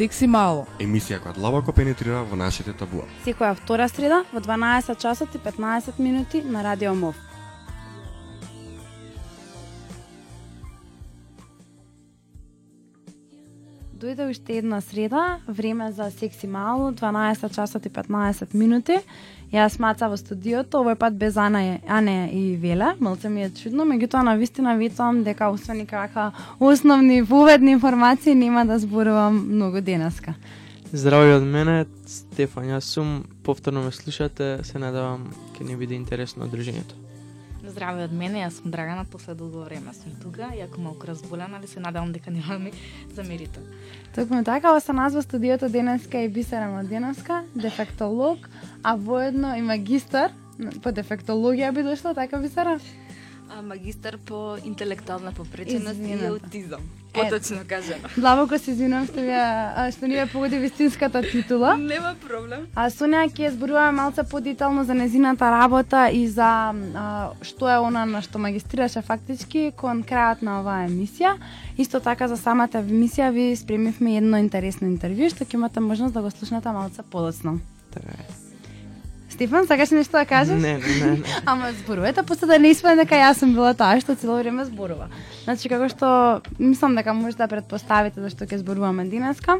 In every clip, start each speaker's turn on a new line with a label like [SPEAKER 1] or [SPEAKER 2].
[SPEAKER 1] Секси мало.
[SPEAKER 2] Емисија која длабоко пенетрира во нашите табуа.
[SPEAKER 3] Секоја втора среда во 12 часот и 15 минути на Радио МОВ. Дојде уште една среда, време за секси мало, 12 часот и 15 минути. Јас маца во студиото, овој пат без Ана, Ане и Веле. Малце ми е чудно, меѓутоа на вистина ветувам дека освен и кака основни поведни информации нема да зборувам многу денеска.
[SPEAKER 4] Здраво од мене, Стефан, јас сум, повторно ме слушате, се надавам ќе ни биде интересно одржењето.
[SPEAKER 5] Здраве од мене, јас сум Драгана, после долго време сум тука, јако малку разболена, али се надевам дека нема да ми замерите.
[SPEAKER 3] Токму така, ова се назва студиото денеска и Бисера Младеновска, дефектолог, а воедно и магистар по дефектологија би дошло, така Бисера?
[SPEAKER 5] А, магистар по интелектуална попреченост и аутизам. Поточно кажано.
[SPEAKER 3] Длабоко се извинувам што ви што ни ја погоди вистинската титула.
[SPEAKER 5] Нема проблем.
[SPEAKER 3] А со неа ќе зборуваме малце подетално за незината работа и за а, што е она на што магистрираше фактички кон крајот на оваа емисија. Исто така за самата емисија ви спремивме едно интересно интервју што ќе имате можност да го слушнете малце подоцно.
[SPEAKER 4] Така е.
[SPEAKER 3] Стефан, сакаш нешто да кажеш?
[SPEAKER 4] Не, не, не, не.
[SPEAKER 3] Ама зборувате, после да не испадне дека јас сум била таа што цело време зборува. Значи како што мислам дека може да претпоставите зашто ќе зборуваме денеска.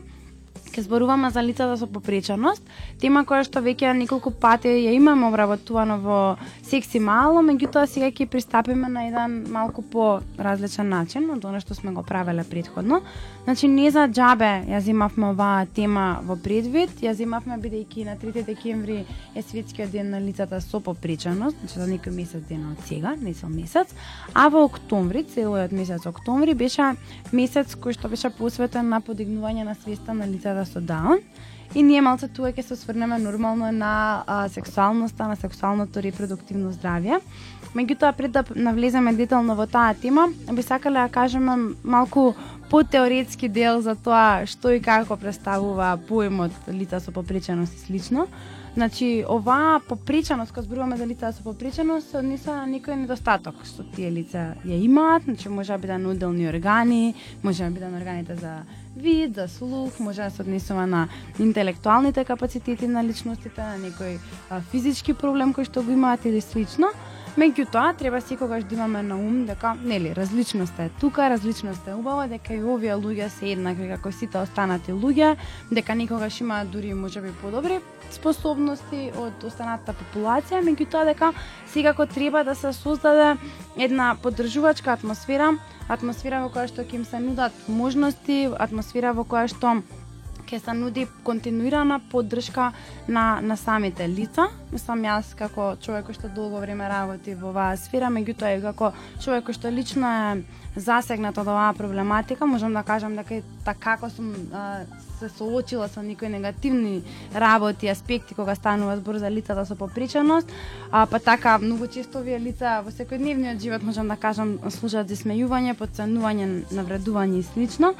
[SPEAKER 3] Ќе зборуваме за лицата со попреченост, тема која што веќе неколку пати ја имаме обработувано во секси мало, меѓутоа сега ќе пристапиме на еден малку по различен начин од она што сме го правеле претходно. Значи не за џабе ја земавме оваа тема во предвид, ја земавме бидејќи на 3 декември е светскиот ден на лицата со попреченост, значи за некој месец дена од сега, не цел месец, а во октомври, целиот месец октомври беше месец кој што беше посветен на подигнување на свеста на лицата Да со Даун. И ние малце туе ќе се осврнеме нормално на а, сексуалноста, на сексуалното репродуктивно здравје. Меѓутоа, пред да навлеземе детално во таа тема, би сакале да кажеме малку потеоретски дел за тоа што и како представува поемот лица со попреченост и слично. Значи, оваа попричаност, кога зборуваме за лица со попричаност, се однесува на некој недостаток што тие лица ја имаат, значи може да биде на уделни органи, може да биде на органите за вид, за слух, може да се однесува на интелектуалните капацитети на личностите, на некој а, физички проблем кој што го имаат или слично. Меѓутоа, треба секогаш да имаме на ум дека, нели, различноста е тука, различноста е убава, дека и овие луѓе се еднакви како сите останати луѓе, дека некогаш имаат дури можеби подобри способности од останатата популација, меѓутоа дека секако треба да се создаде една поддржувачка атмосфера, атмосфера во која што ќе им се нудат можности, атмосфера во која што ќе се нуди континуирана поддршка на, на самите лица. Мислам јас како човек кој што долго време работи во оваа сфера, меѓутоа и како човек кој што лично е засегнат од оваа проблематика, можам да кажам дека така како сум а, се соочила со некои негативни работи, аспекти кога станува збор за лицата со попричаност, а па така многу често овие лица во секојдневниот живот можам да кажам служат за смејување, подценување, навредување и слично.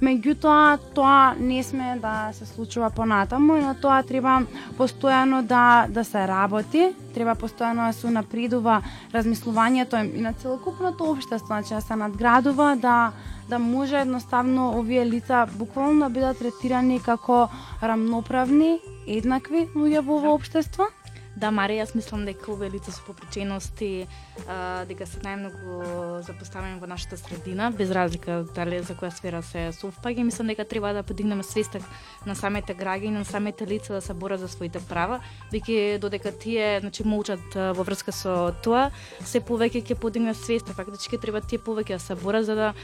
[SPEAKER 3] Меѓутоа, тоа не сме да се случува понатаму и на тоа треба постојано да, да се работи, треба постојано да се напредува размислувањето и на целокупното општество, значи да се надградува, да, да може едноставно овие лица буквално да бидат третирани како рамноправни, еднакви луѓе во ово општество.
[SPEAKER 5] Да, Мари, јас мислам дека увелите се со попречености дека се најмногу запоставени во нашата средина, без разлика дали за која сфера се совпаѓа, мислам дека треба да подигнеме свеста на самите граѓани, на самите лица да се борат за своите права, бидејќи додека тие, значи молчат во врска со тоа, се повеќе ќе подигнат свеста, фактички треба тие повеќе да се борат за да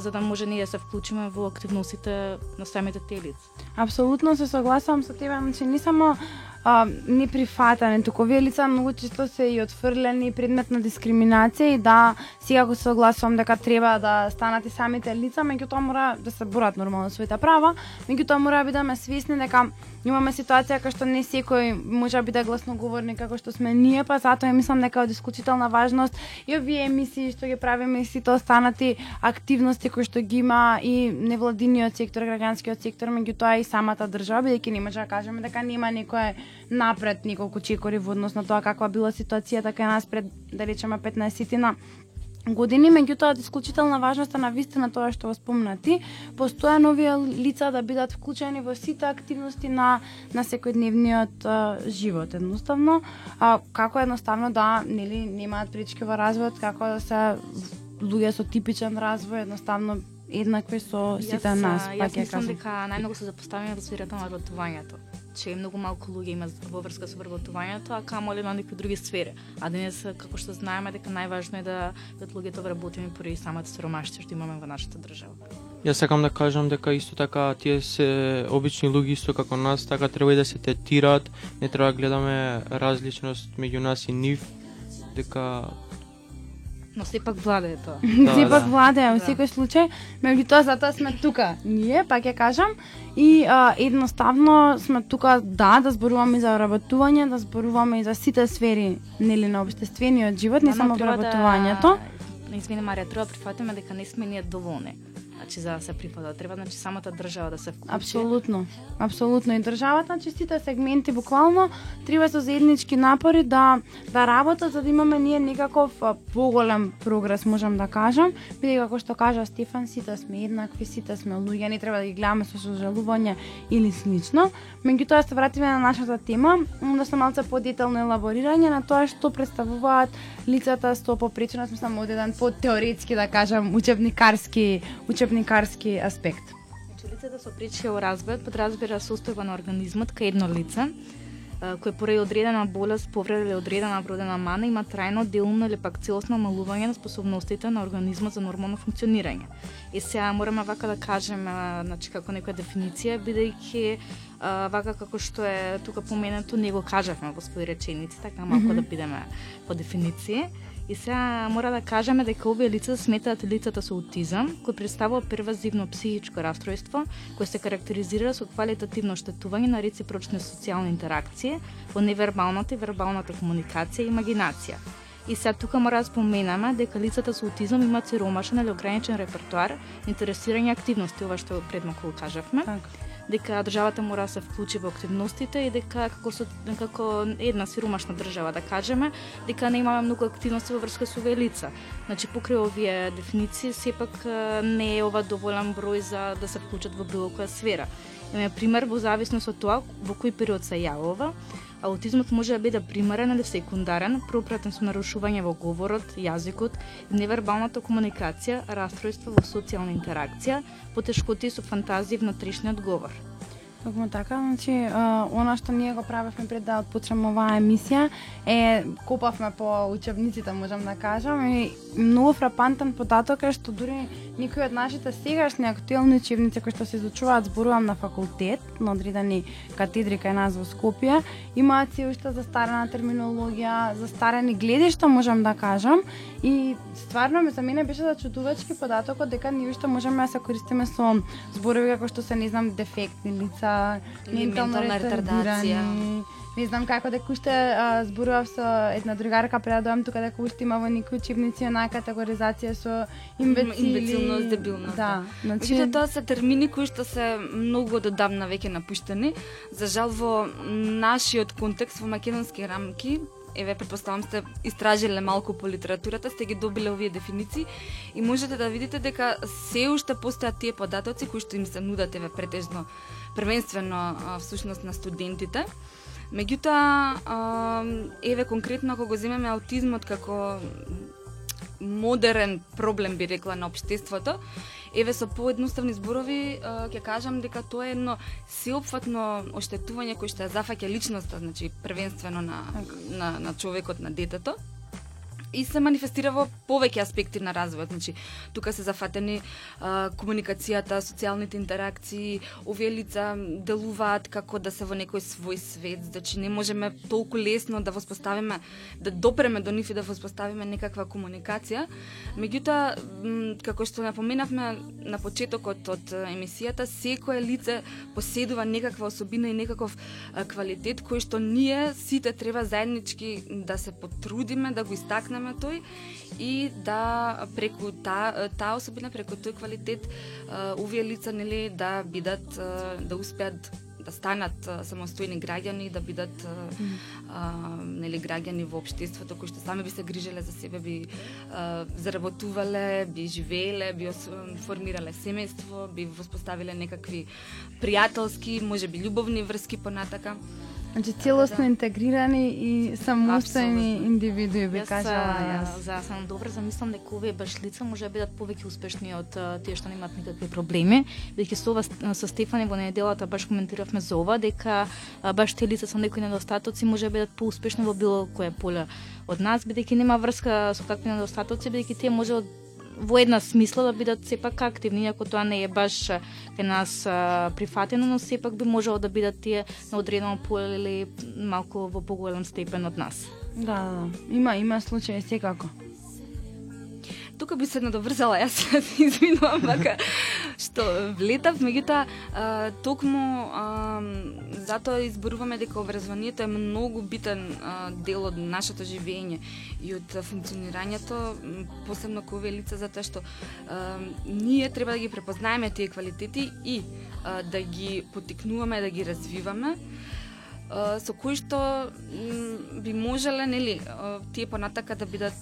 [SPEAKER 5] за да може ние да се вклучиме во активностите на самите тие лица.
[SPEAKER 3] Апсолутно се согласувам со тебе, значи не само а, неприфатане, туку овие лица многу често се и отфрлени предмет на дискриминација и да, сега го согласувам дека треба да станат и самите лица, меѓутоа мора да се борат нормално своите права, меѓутоа мора да бидеме свесни дека имаме ситуација кај што не секој може би да биде гласноговорник како што сме ние, па затоа мислам дека е од исклучителна важност и овие емисии што ги правиме и сите останати активности кои што ги има и невладиниот сектор, граѓанскиот сектор, меѓутоа и самата држава, бидејќи не може да кажеме дека нема некое напред неколку чекори во однос на тоа каква била ситуацијата кај нас пред да речеме 15 на години, меѓутоа од исклучителна важност на вистина тоа што го спомна ти, постојано овие лица да бидат вклучени во сите активности на на секојдневниот а, живот. Едноставно, а, како едноставно да нели немаат пречки во развојот, како да се луѓе со типичен развој, едноставно еднакви со сите
[SPEAKER 5] Јас,
[SPEAKER 3] нас,
[SPEAKER 5] а,
[SPEAKER 3] пак
[SPEAKER 5] Јас
[SPEAKER 3] ја
[SPEAKER 5] мислам
[SPEAKER 3] кажам.
[SPEAKER 5] дека најмногу се запоставаме во сферата на вработувањето че многу малку луѓе има во врска со вработувањето, а камо ли на некои други сфери. А денес, како што знаеме, дека најважно е да бидат луѓето вработени поради самата сиромаштво што имаме во нашата држава.
[SPEAKER 4] Јас сакам да кажам дека исто така тие се обични луѓе исто како нас, така треба и да се третираат, не треба да гледаме различност меѓу нас и нив, дека
[SPEAKER 5] Но сепак владее тоа.
[SPEAKER 4] Да,
[SPEAKER 3] Сепак
[SPEAKER 4] да.
[SPEAKER 3] владеа во
[SPEAKER 5] Да.
[SPEAKER 3] секој случај, меѓутоа затоа сме тука. Ние, пак ја кажам, и а, едноставно сме тука да да зборуваме за работување, да зборуваме и за сите сфери нели на обштествениот живот, не само
[SPEAKER 5] треба
[SPEAKER 3] работувањето.
[SPEAKER 5] Да, извини Марија, треба да прифатиме дека не сме ние доволни. Значи за да се прифата, треба значи самата држава да се вклучи.
[SPEAKER 3] Апсолутно. Апсолутно и државата, значи сите сегменти буквално треба со заеднички напори да да работат за да имаме ние некаков поголем прогрес, можам да кажам, бидејќи како што кажа Стефан, сите сме еднакви, сите сме луѓе, не треба да ги гледаме со сожалување или слично. Меѓутоа да се вратиме на нашата тема, да се малце подетално елаборирање на тоа што представуваат лицата со попреченост, мислам од еден по-теоретски да кажам, учебникарски учебникарски аспект.
[SPEAKER 5] Значи лицето со пречија во развојот подразбира состојба на организмот кај едно лице кој поради одредена болест, повреда или одредена вродена мана има трајно, делумно или пак целосно малување на способностите на организмот за нормално функционирање. И сега мораме вака да кажеме, значи како некоја дефиниција, бидејќи вака како што е тука поменато, не го кажавме во своји реченици, така малку
[SPEAKER 3] Мгм.
[SPEAKER 5] да бидеме по дефиниција. И сега мора да кажеме дека овие лица сметаат лицата со аутизам, кој представува первазивно психичко расстройство, кој се карактеризира со квалитативно штетување на реципрочни социјални интеракции во невербалната и вербалната комуникација и имагинација. И сега тука мора да споменаме дека лицата со аутизам имаат сиромашен или ограничен репертуар, интересирање активности, ова што предмалку кажавме
[SPEAKER 3] Така
[SPEAKER 5] дека државата мора да се вклучи во активностите и дека како со како една сиромашна држава да кажеме, дека не имаме многу активности во врска со велица. Значи покрај овие дефиниции сепак не е ова доволен број за да се вклучат во било која сфера. Име пример во зависност од тоа во кој период се јавува, аутизмот може да биде примарен или секундарен, пропратен со нарушување во говорот, јазикот, невербалната комуникација, расстройство во социјална интеракција, потешкоти со фантазија и внатрешниот говор.
[SPEAKER 3] Токму така, значи, она што ние го правевме пред да отпочнеме оваа емисија е копавме по учебниците, можам да кажам, и многу фрапантен податок е што дури никој од нашите сегашни актуелни учебници кои што се изучуваат зборувам на факултет, на одредени катедри кај нас во Скопје, имаат се уште застарена терминологија, застарени гледишта, можам да кажам, и стварно ме за мене беше зачудувачки податокот дека ние уште можеме да се користиме со зборови како што се не знам дефектни лица, Ментално
[SPEAKER 1] ментална ретардација.
[SPEAKER 3] Не знам како дека уште а, зборував со една другарка пред да дојам тука дека уште има во некои учебници онаа категоризација со имбецили.
[SPEAKER 1] Имбецилност, дебилност,
[SPEAKER 3] Да, значи
[SPEAKER 1] Значи, тоа се термини кои што се многу оддавна веќе напуштени. За жал во нашиот контекст во македонски рамки, еве предпоставам сте истражиле малку по литературата, сте ги добиле овие дефиниции и можете да видите дека се уште постојат тие податоци кои што им се нудат еве претежно првенствено всушност на студентите. Меѓутоа, еве конкретно ако го земеме аутизмот како модерен проблем би рекла на општеството, еве со поедноставни зборови ќе кажам дека тоа е едно сеопфатно оштетување кој што ја зафаќа личноста, значи првенствено на, на, на човекот, на детето и се манифестира во повеќе аспекти на развојот. Значи, тука се зафатени а, комуникацијата, социјалните интеракции, овие лица делуваат како да се во некој свој свет, значи не можеме толку лесно да воспоставиме, да допреме до нив и да воспоставиме некаква комуникација. Меѓутоа, како што напоменавме на почетокот од емисијата, секое лице поседува некаква особина и некаков а, квалитет кој што ние сите треба заеднички да се потрудиме да го истакнеме тој и да преку таа таа особина преку тој квалитет овие лица нели да бидат да успеат да станат а, самостојни граѓани, да бидат а, а, нели граѓани во општеството кои што сами би се грижеле за себе, би а, заработувале, би живееле, би ос, формирале семејство, би воспоставиле некакви пријателски, може би љубовни врски понатака.
[SPEAKER 3] Значи целосно интегрирани и самостојни индивидуи би кажала јас.
[SPEAKER 5] За сам добро замислам дека овие баш лица може да бидат повеќе успешни од тие што немаат никакви проблеми, бидејќи со ова со Стефани во неделата баш коментиравме за ова дека баш тие лица со некои недостатоци може да бидат поуспешни во било кое поле од нас, бидејќи нема врска со такви недостатоци, бидејќи тие може од во една смисла да бидат сепак активни, иако тоа не е баш кај нас а, прифатено, но сепак би можело да бидат тие на одредено поле или малку во поголем степен од нас.
[SPEAKER 3] Да, да, да. Има има случаи секако.
[SPEAKER 1] Тука би се надоврзала, јас се извинувам, вака, што влетав, меѓутоа, токму а, затоа изборуваме дека образованието е многу битен а, дел од нашето живење и од функционирањето, посебно кога овие лица, затоа што а, ние треба да ги препознаеме тие квалитети и а, да ги потикнуваме, да ги развиваме со кои што би можеле нели тие понатака да бидат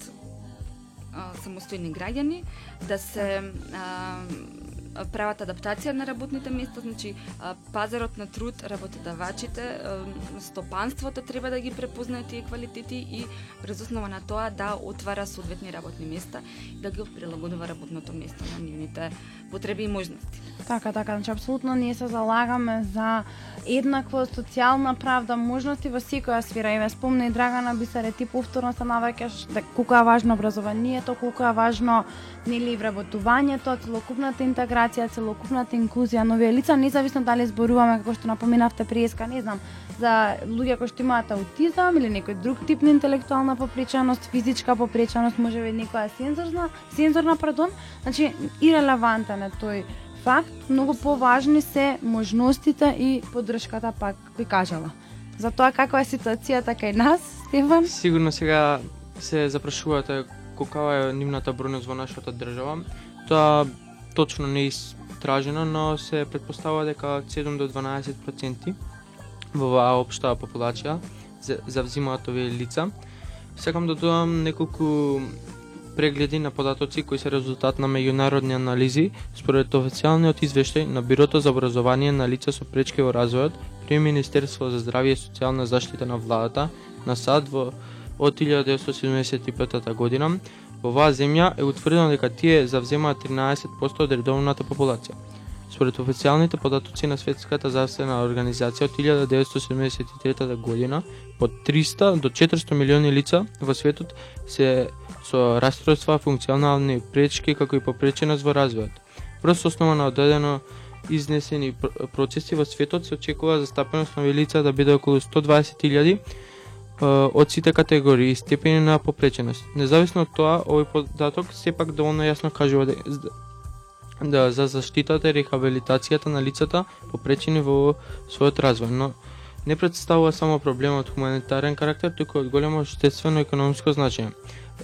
[SPEAKER 1] а, самостојни граѓани, да се а, прават адаптација на работните места, значи пазарот на труд, работодавачите, стопанството треба да ги препознае тие квалитети и врз основа на тоа да отвара соодветни работни места и да ги прилагодува работното место на нивните потреби и можности.
[SPEAKER 3] Така, така, значи апсолутно ние се залагаме за еднакво социјална правда, можности во секоја сфера. И ме спомна и Драгана Бисаре, ти повторно се наваќаш да колку е важно образованието, колку е важно нели вработувањето, целокупната интеграција, целокупната инклузија на лица, независно дали зборуваме како што напоминавте преска, не знам, за луѓе кои што имаат аутизам или некој друг тип на интелектуална попреченост, физичка попреченост, можеби некоја сензорна, сензорна, пардон, значи ирелевантен е тој факт, многу поважни се можностите и поддршката, пак би кажала. За тоа каква е ситуацијата кај нас, Стефан?
[SPEAKER 4] Сигурно сега се запрашувате колкава е нивната бројност во нашата држава. Тоа точно не е истражено, но се предпоставува дека од 7 до 12% во оваа општа популација за- завзимаат овие лица. Сакам да додам неколку прегледи на податоци кои се резултат на меѓународни анализи според официјалниот извештај на Бирото за образование на лица со пречки во развојот при Министерство за здравје и социјална заштита на владата на САД во од 1975 година, во оваа земја е утврдено дека тие завземаат 13% од редовната популација. Според официјалните податоци на Светската здравствена организација од 1973 година, од 300 до 400 милиони лица во светот се со расстройства, функционални пречки како и попреченост во развојот. Врз основа на одредено изнесени процеси во светот се очекува застапеност на овие лица да биде околу 120.000 е, од сите категории и степени на попреченост. Независно од тоа, овој податок сепак доволно јасно кажува да, да за заштитата и рехабилитацијата на лицата попречени во својот развој, но не представува само проблемот хуманитарен карактер, туку од големо обществено економско значење.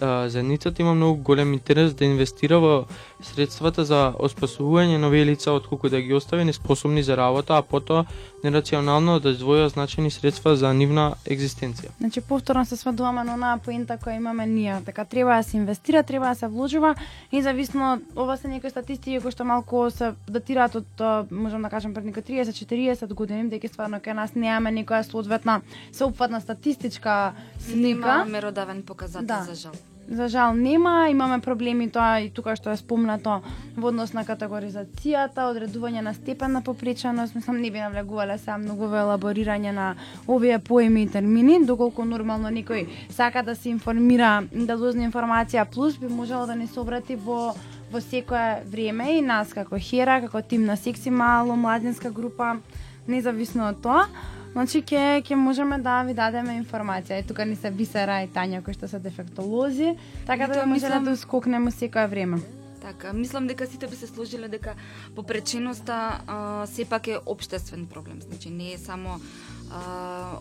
[SPEAKER 4] Заедницата има многу голем интерес да инвестира во средствата за оспасување на овие лица отколку да ги остави неспособни за работа, а потоа нерационално да издвоја значени средства за нивна екзистенција.
[SPEAKER 3] Значи повторно се сведуваме на онаа поента која имаме ние, дека треба да се инвестира, треба да се вложува, независно ова се некои статистики кои што малку се датираат од можам да кажам пред некои 30-40 години, дека стварно кај нас немаме некоја соодветна сеопфатна статистичка
[SPEAKER 1] Нема
[SPEAKER 3] слика.
[SPEAKER 1] меродавен показател
[SPEAKER 3] Да.
[SPEAKER 1] за жал.
[SPEAKER 3] За жал нема, имаме проблеми тоа и тука што е спомнато во однос на категоризацијата, одредување на степен на попреченост, мислам не би навлегувале сега многу во елаборирање на овие поеми и термини, доколку нормално некој сака да се информира, да дозна информација плюс би можело да не се обрати во во секое време и нас како Хера, како тим на Секси Мало, младинска група, независно од тоа, Значи ќе ќе можеме да ви дадеме информација. И тука ни се Бисера и Тања кои што се дефектолози, така
[SPEAKER 1] И
[SPEAKER 3] да
[SPEAKER 1] тоа
[SPEAKER 3] можеле
[SPEAKER 1] мислам-
[SPEAKER 3] да ускокнеме секое време.
[SPEAKER 1] Така, мислам дека сите би се сложиле дека попреченоста а, сепак е обштествен проблем. Значи не е само а,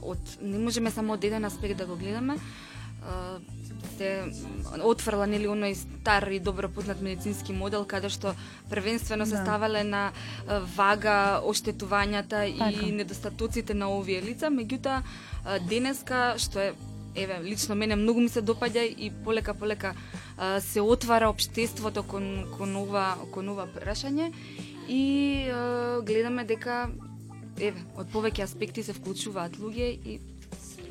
[SPEAKER 1] од не можеме само од еден аспект да го гледаме. Се отфрла нели оној стар и добро познат медицински модел каде што првенствено се
[SPEAKER 3] Да.
[SPEAKER 1] ставале на вага оштетувањата
[SPEAKER 3] Така.
[SPEAKER 1] и недостатоците на овие лица, меѓутоа денеска што е еве лично мене многу ми се допаѓа и полека полека се отвара општеството кон кон ова кон ова прашање и гледаме дека еве од повеќе аспекти се вклучуваат луѓе и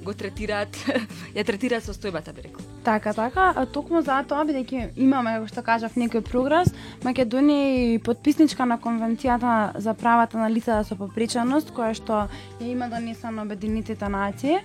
[SPEAKER 1] го третираат ја третираат состојбата би рекол.
[SPEAKER 3] Така, така, а токму затоа бидејќи имаме како што кажав некој прогрес, Македонија е и подписничка на конвенцијата за правата на лицата со попреченост, која што ја има донесена Обединетите нации.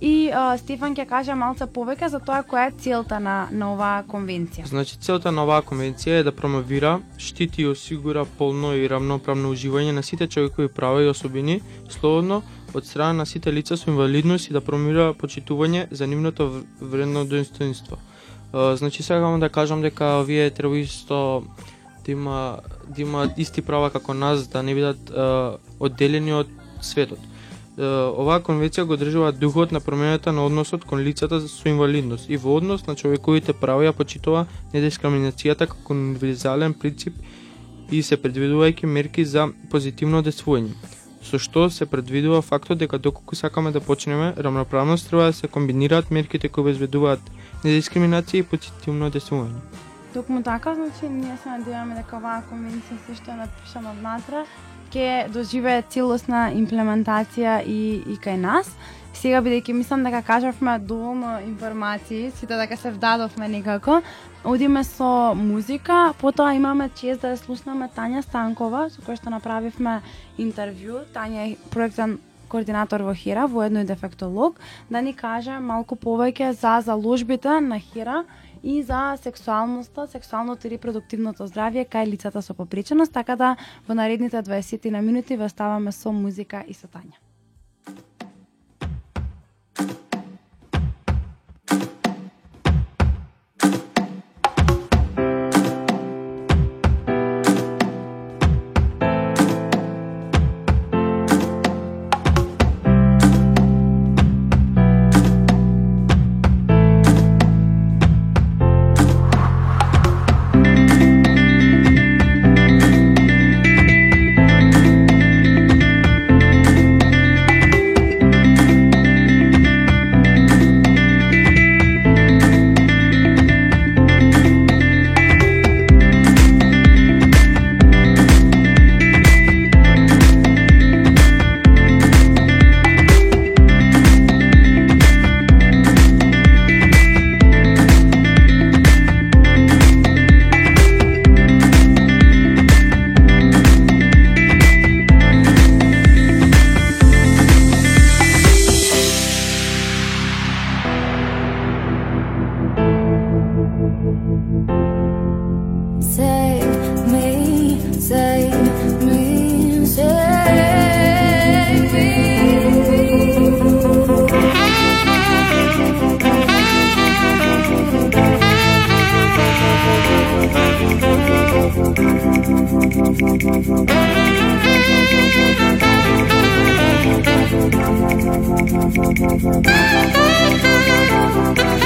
[SPEAKER 3] И а, Стефан ќе каже малце повеќе за тоа која е целта на на оваа конвенција.
[SPEAKER 4] Значи, целта на оваа конвенција е да промовира, штити и осигура полно и равноправно уживање на сите човекови права и особини, слободно од страна на сите лица со инвалидност и да промира почитување за нивното вредно достоинство. Значи, сакам да кажам дека овие треба исто да има да имаат исти права како нас, да не бидат одделени од светот. Е, Оваа конвенција го одржува духот на промената на односот кон лицата со инвалидност и во однос на човековите права ја почитува недискриминацијата како универзален принцип и се предвидувајќи мерки за позитивно одесвување. Со што се предвидува фактот дека доколку сакаме да почнеме рамноправност треба да се комбинираат мерките кои обезбедуваат недискриминација и позитивно одесување.
[SPEAKER 3] Токму така, значи, ние се надеваме дека оваа конвенција се што е напишана однатре, ќе доживее целосна имплементација и, и кај нас. Сега бидејќи мислам дека кажавме доволно информации, сите дека се вдадовме некако, одиме со музика, потоа имаме чест да ја слушнеме Тања Станкова, со која што направивме интервју. Тања е проектен координатор во Хира, воедно и дефектолог, да ни каже малку повеќе за заложбите на Хира и за сексуалноста, сексуалното и репродуктивното здравје кај лицата со попреченост, така да во наредните 20 на минути ве оставаме со музика и со Тања.
[SPEAKER 6] Thank you.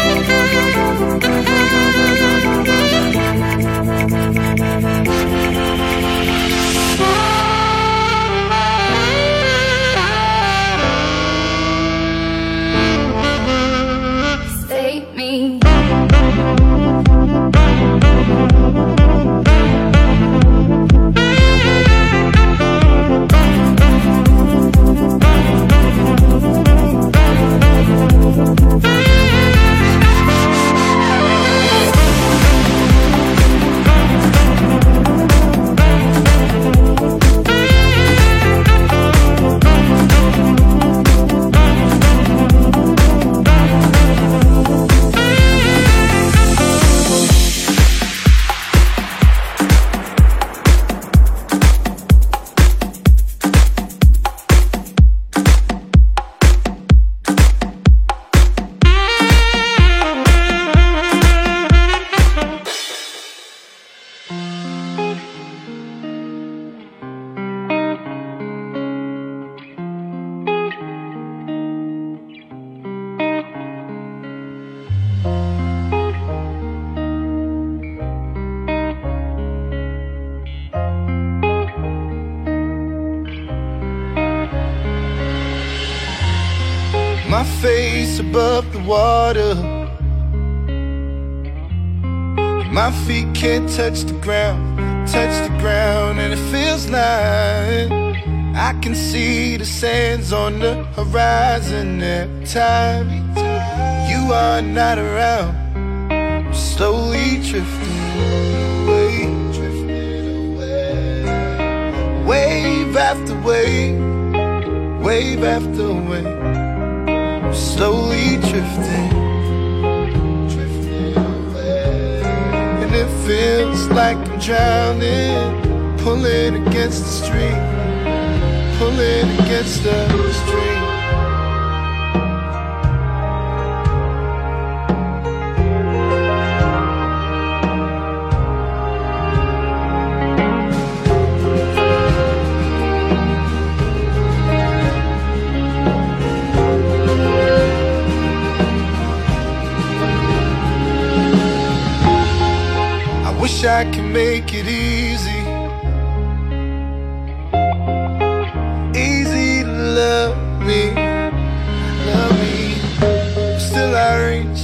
[SPEAKER 6] like I'm drowning, pulling against the stream, pulling against the stream. Wish I could make it easy. Easy to love me, love me. Still I reach,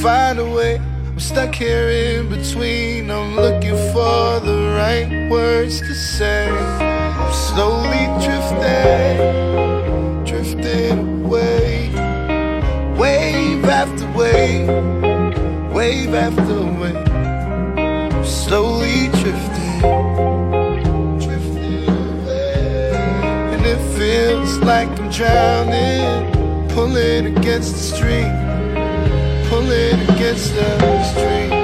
[SPEAKER 6] find a way. I'm stuck here in between. I'm looking for the right words to say. I'm slowly drifting, drifting away. Wave after wave, wave after wave drowning. Pull it against the street. Pull it against the
[SPEAKER 3] street.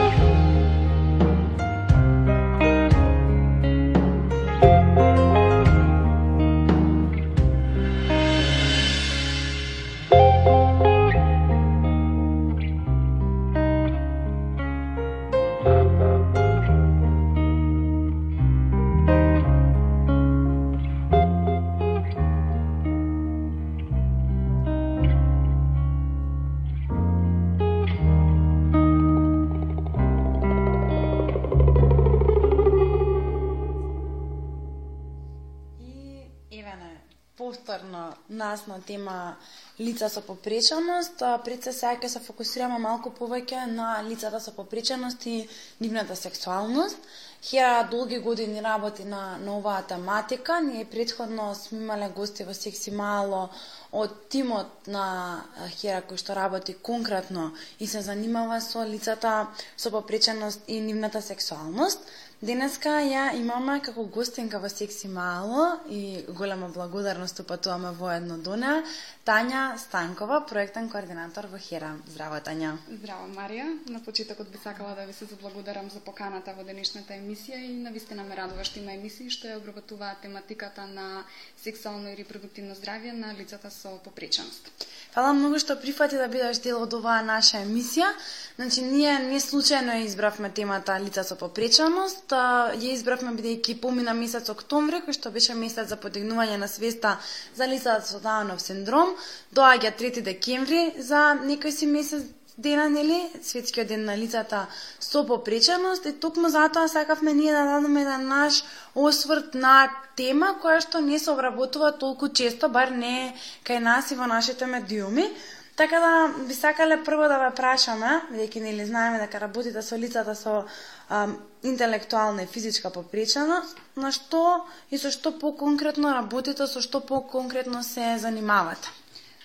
[SPEAKER 3] Лица со попреченост, пред се сега ќе се фокусираме малку повеќе на лицата со попреченост и нивната сексуалност. Хера долги години работи на, на оваа тематика. Ние предходно сме имале гости во Секси Мало од тимот на Хера кој што работи конкретно и се занимава со лицата со попреченост и нивната сексуалност. Денеска ја имаме како гостинка во Секси Мало и голема благодарност упатуваме воедно до неа, Тања Станкова, проектен координатор во Хера. Здраво, Тања.
[SPEAKER 7] Здраво, Марија. На почетокот би сакала да ви се заблагодарам за поканата во денешната емисија и навистина ме радува што има емисии што ја обработуваат тематиката на сексуално и репродуктивно здравје на лицата со попреченост.
[SPEAKER 3] Фала многу што прифати да бидеш дел од оваа наша емисија. Значи, ние не случајно избравме темата лица со попреченост а, Ја избравме бидејќи помина месец октомври, кој што беше месец за подигнување на свеста за лицата со Даунов синдром. Доаѓа 3 декември за некој си месец дена, нели, светскиот ден на лицата со попреченост и токму затоа сакавме ние да дадеме еден наш осврт на тема која што не се обработува толку често, бар не кај нас и во нашите медиуми. Така да би сакале прво да ве прашаме, бидејќи нели знаеме дека работите со лицата со ам, интелектуална и физичка попречена, на што и со што поконкретно работите, со што поконкретно се занимавате?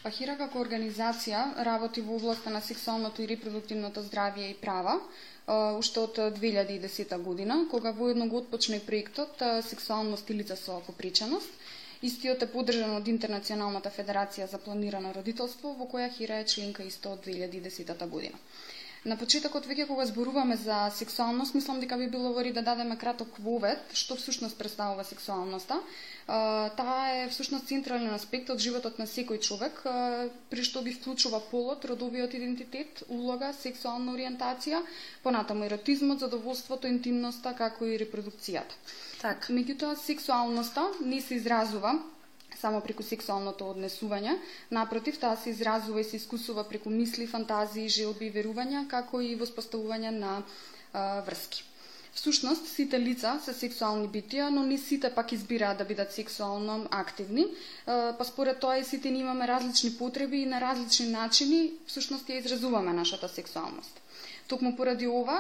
[SPEAKER 7] Пахира како организација работи во областа на сексуалното и репродуктивното здравје и права, уште од 2010 година, кога воедно го отпочна и проектот а, Сексуалност и лица со попреченост. Истиот е поддржан од Интернационалната федерација за планирано родителство, во која Хира е членка исто од 2010 година. На почетокот веќе кога зборуваме за сексуалност, мислам дека би било вори да дадеме краток вовед што всушност представува сексуалноста. Таа е всушност централен аспект од животот на секој човек, при што ги вклучува полот, родовиот идентитет, улога, сексуална ориентација, понатаму еротизмот, задоволството, интимноста, како и репродукцијата.
[SPEAKER 3] Така.
[SPEAKER 7] Меѓутоа, сексуалноста не се изразува само преку сексуалното однесување, напротив, таа се изразува и се искусува преку мисли, фантазии, желби и верувања, како и воспоставување на а, врски. Всушност, сите лица се сексуални битија, но не сите пак избираат да бидат сексуално активни, па според тоа и сите ние имаме различни потреби и на различни начини, всушност ја изразуваме нашата сексуалност. Токму поради ова,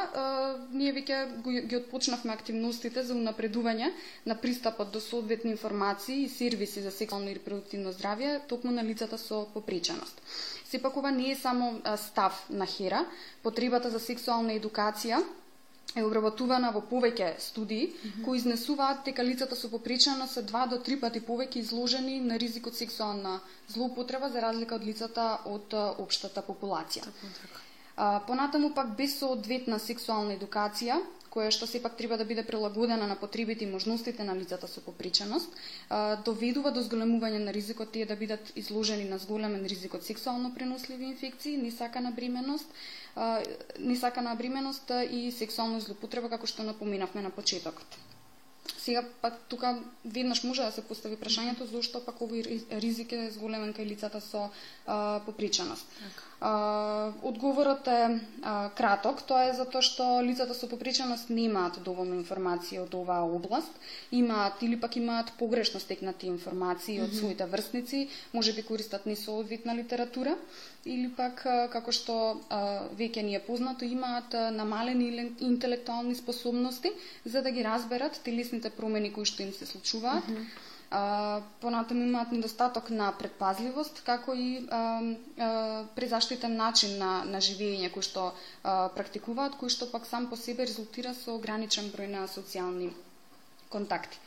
[SPEAKER 7] ние веќе ги отпочнавме активностите за унапредување на пристапот до соодветни информации и сервиси за сексуално и репродуктивно здравје, токму на лицата со попреченост. Сепак ова не е само став на Хера, потребата за сексуална едукација е обработувана во повеќе студии mm -hmm. кои изнесуваат дека лицата со попреченост се два до три пати повеќе изложени на ризик од сексуална злоупотреба за разлика од лицата од општата популација. А, понатаму пак без соодветна сексуална едукација, која што сепак треба да биде прилагодена на потребите и можностите на лицата со попреченост, доведува до зголемување на ризикот тие да бидат изложени на зголемен ризик од сексуално преносливи инфекции, несакана бременост, несакана бременост и сексуална злоупотреба како што напоминавме на почетокот. Сега пак тука веднаш може да се постави прашањето зошто пак овој ризик е зголемен кај лицата со а, Така. А, одговорот е а, краток, тоа е затоа што лицата со попреченост немаат доволно информација од оваа област, имаат или пак имаат погрешно стекнати информации од своите врсници, може би користат несоодветна литература, или пак како што а, веќе ни е познато имаат намалени интелектуални способности за да ги разберат телесните промени кои што им се случуваат. А, понатаму имаат недостаток на предпазливост, како и презаштитен начин на, на живење кој што практикуваат, кој што пак сам по себе резултира со ограничен број на социјални контакти.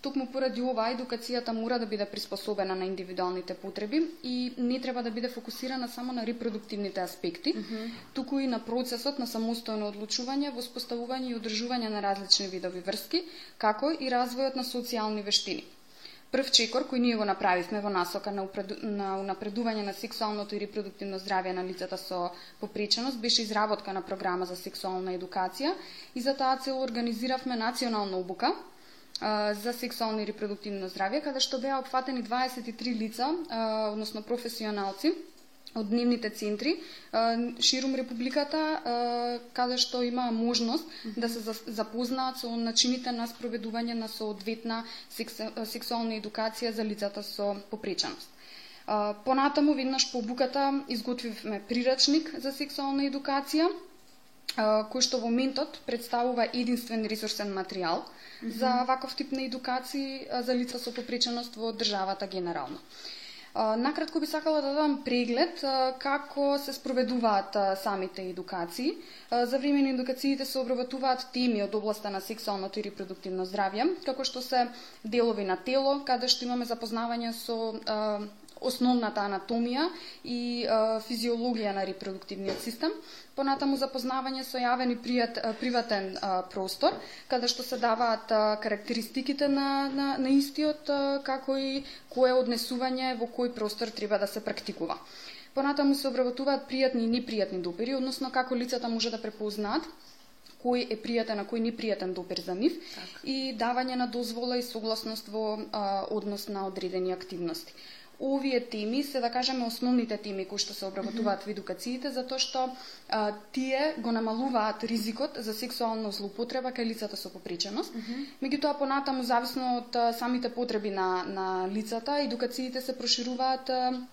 [SPEAKER 7] Токму поради ова, едукацијата мора да биде приспособена на индивидуалните потреби и не треба да биде фокусирана само на репродуктивните аспекти, mm -hmm. туку и на процесот на самостојно одлучување, воспоставување и одржување на различни видови врски, како и развојот на социјални вештини. Прв чекор кој ние го направивме во насока на, упреду, на унапредување на сексуалното и репродуктивно здравје на лицата со попреченост беше изработка на програма за сексуална едукација и за таа цел организиравме национална обука а, за сексуално и репродуктивно здравје, каде што беа опфатени 23 лица, а, односно професионалци, од дневните центри ширум републиката каде што има можност да се за- запознаат со начините на спроведување на соодветна секс, сексуална едукација за лицата со попреченост. Понатаму, веднаш по обуката, изготвивме прирачник за сексуална едукација, кој што во моментот представува единствен ресурсен материјал за ваков тип на едукации а, за лица со попреченост во државата генерално. Накратко би сакала да дадам преглед како се спроведуваат самите едукации. За време на едукациите се обработуваат теми од областа на сексуалното и репродуктивно здравје, како што се делови на тело, каде што имаме запознавање со основната анатомија и а, физиологија на репродуктивниот систем, понатаму запознавање со јавен и пријат, а, приватен а, простор, каде што се даваат а, карактеристиките на, на, на истиот, а, како и кое однесување во кој простор треба да се практикува. Понатаму се обработуваат пријатни и непријатни допири, односно како лицата може да препознаат кој е пријатен, а кој непријатен допир за нив
[SPEAKER 3] Така.
[SPEAKER 7] и давање на дозвола и согласност во а, однос на одредени активности. Овие теми се да кажеме основните теми кои што се обработуваат во едукациите затоа што а, тие го намалуваат ризикот за сексуална злоупотреба кај лицата со попреченост. Меѓутоа понатаму зависно од а, самите потреби на на лицата, едукациите се прошируваат а,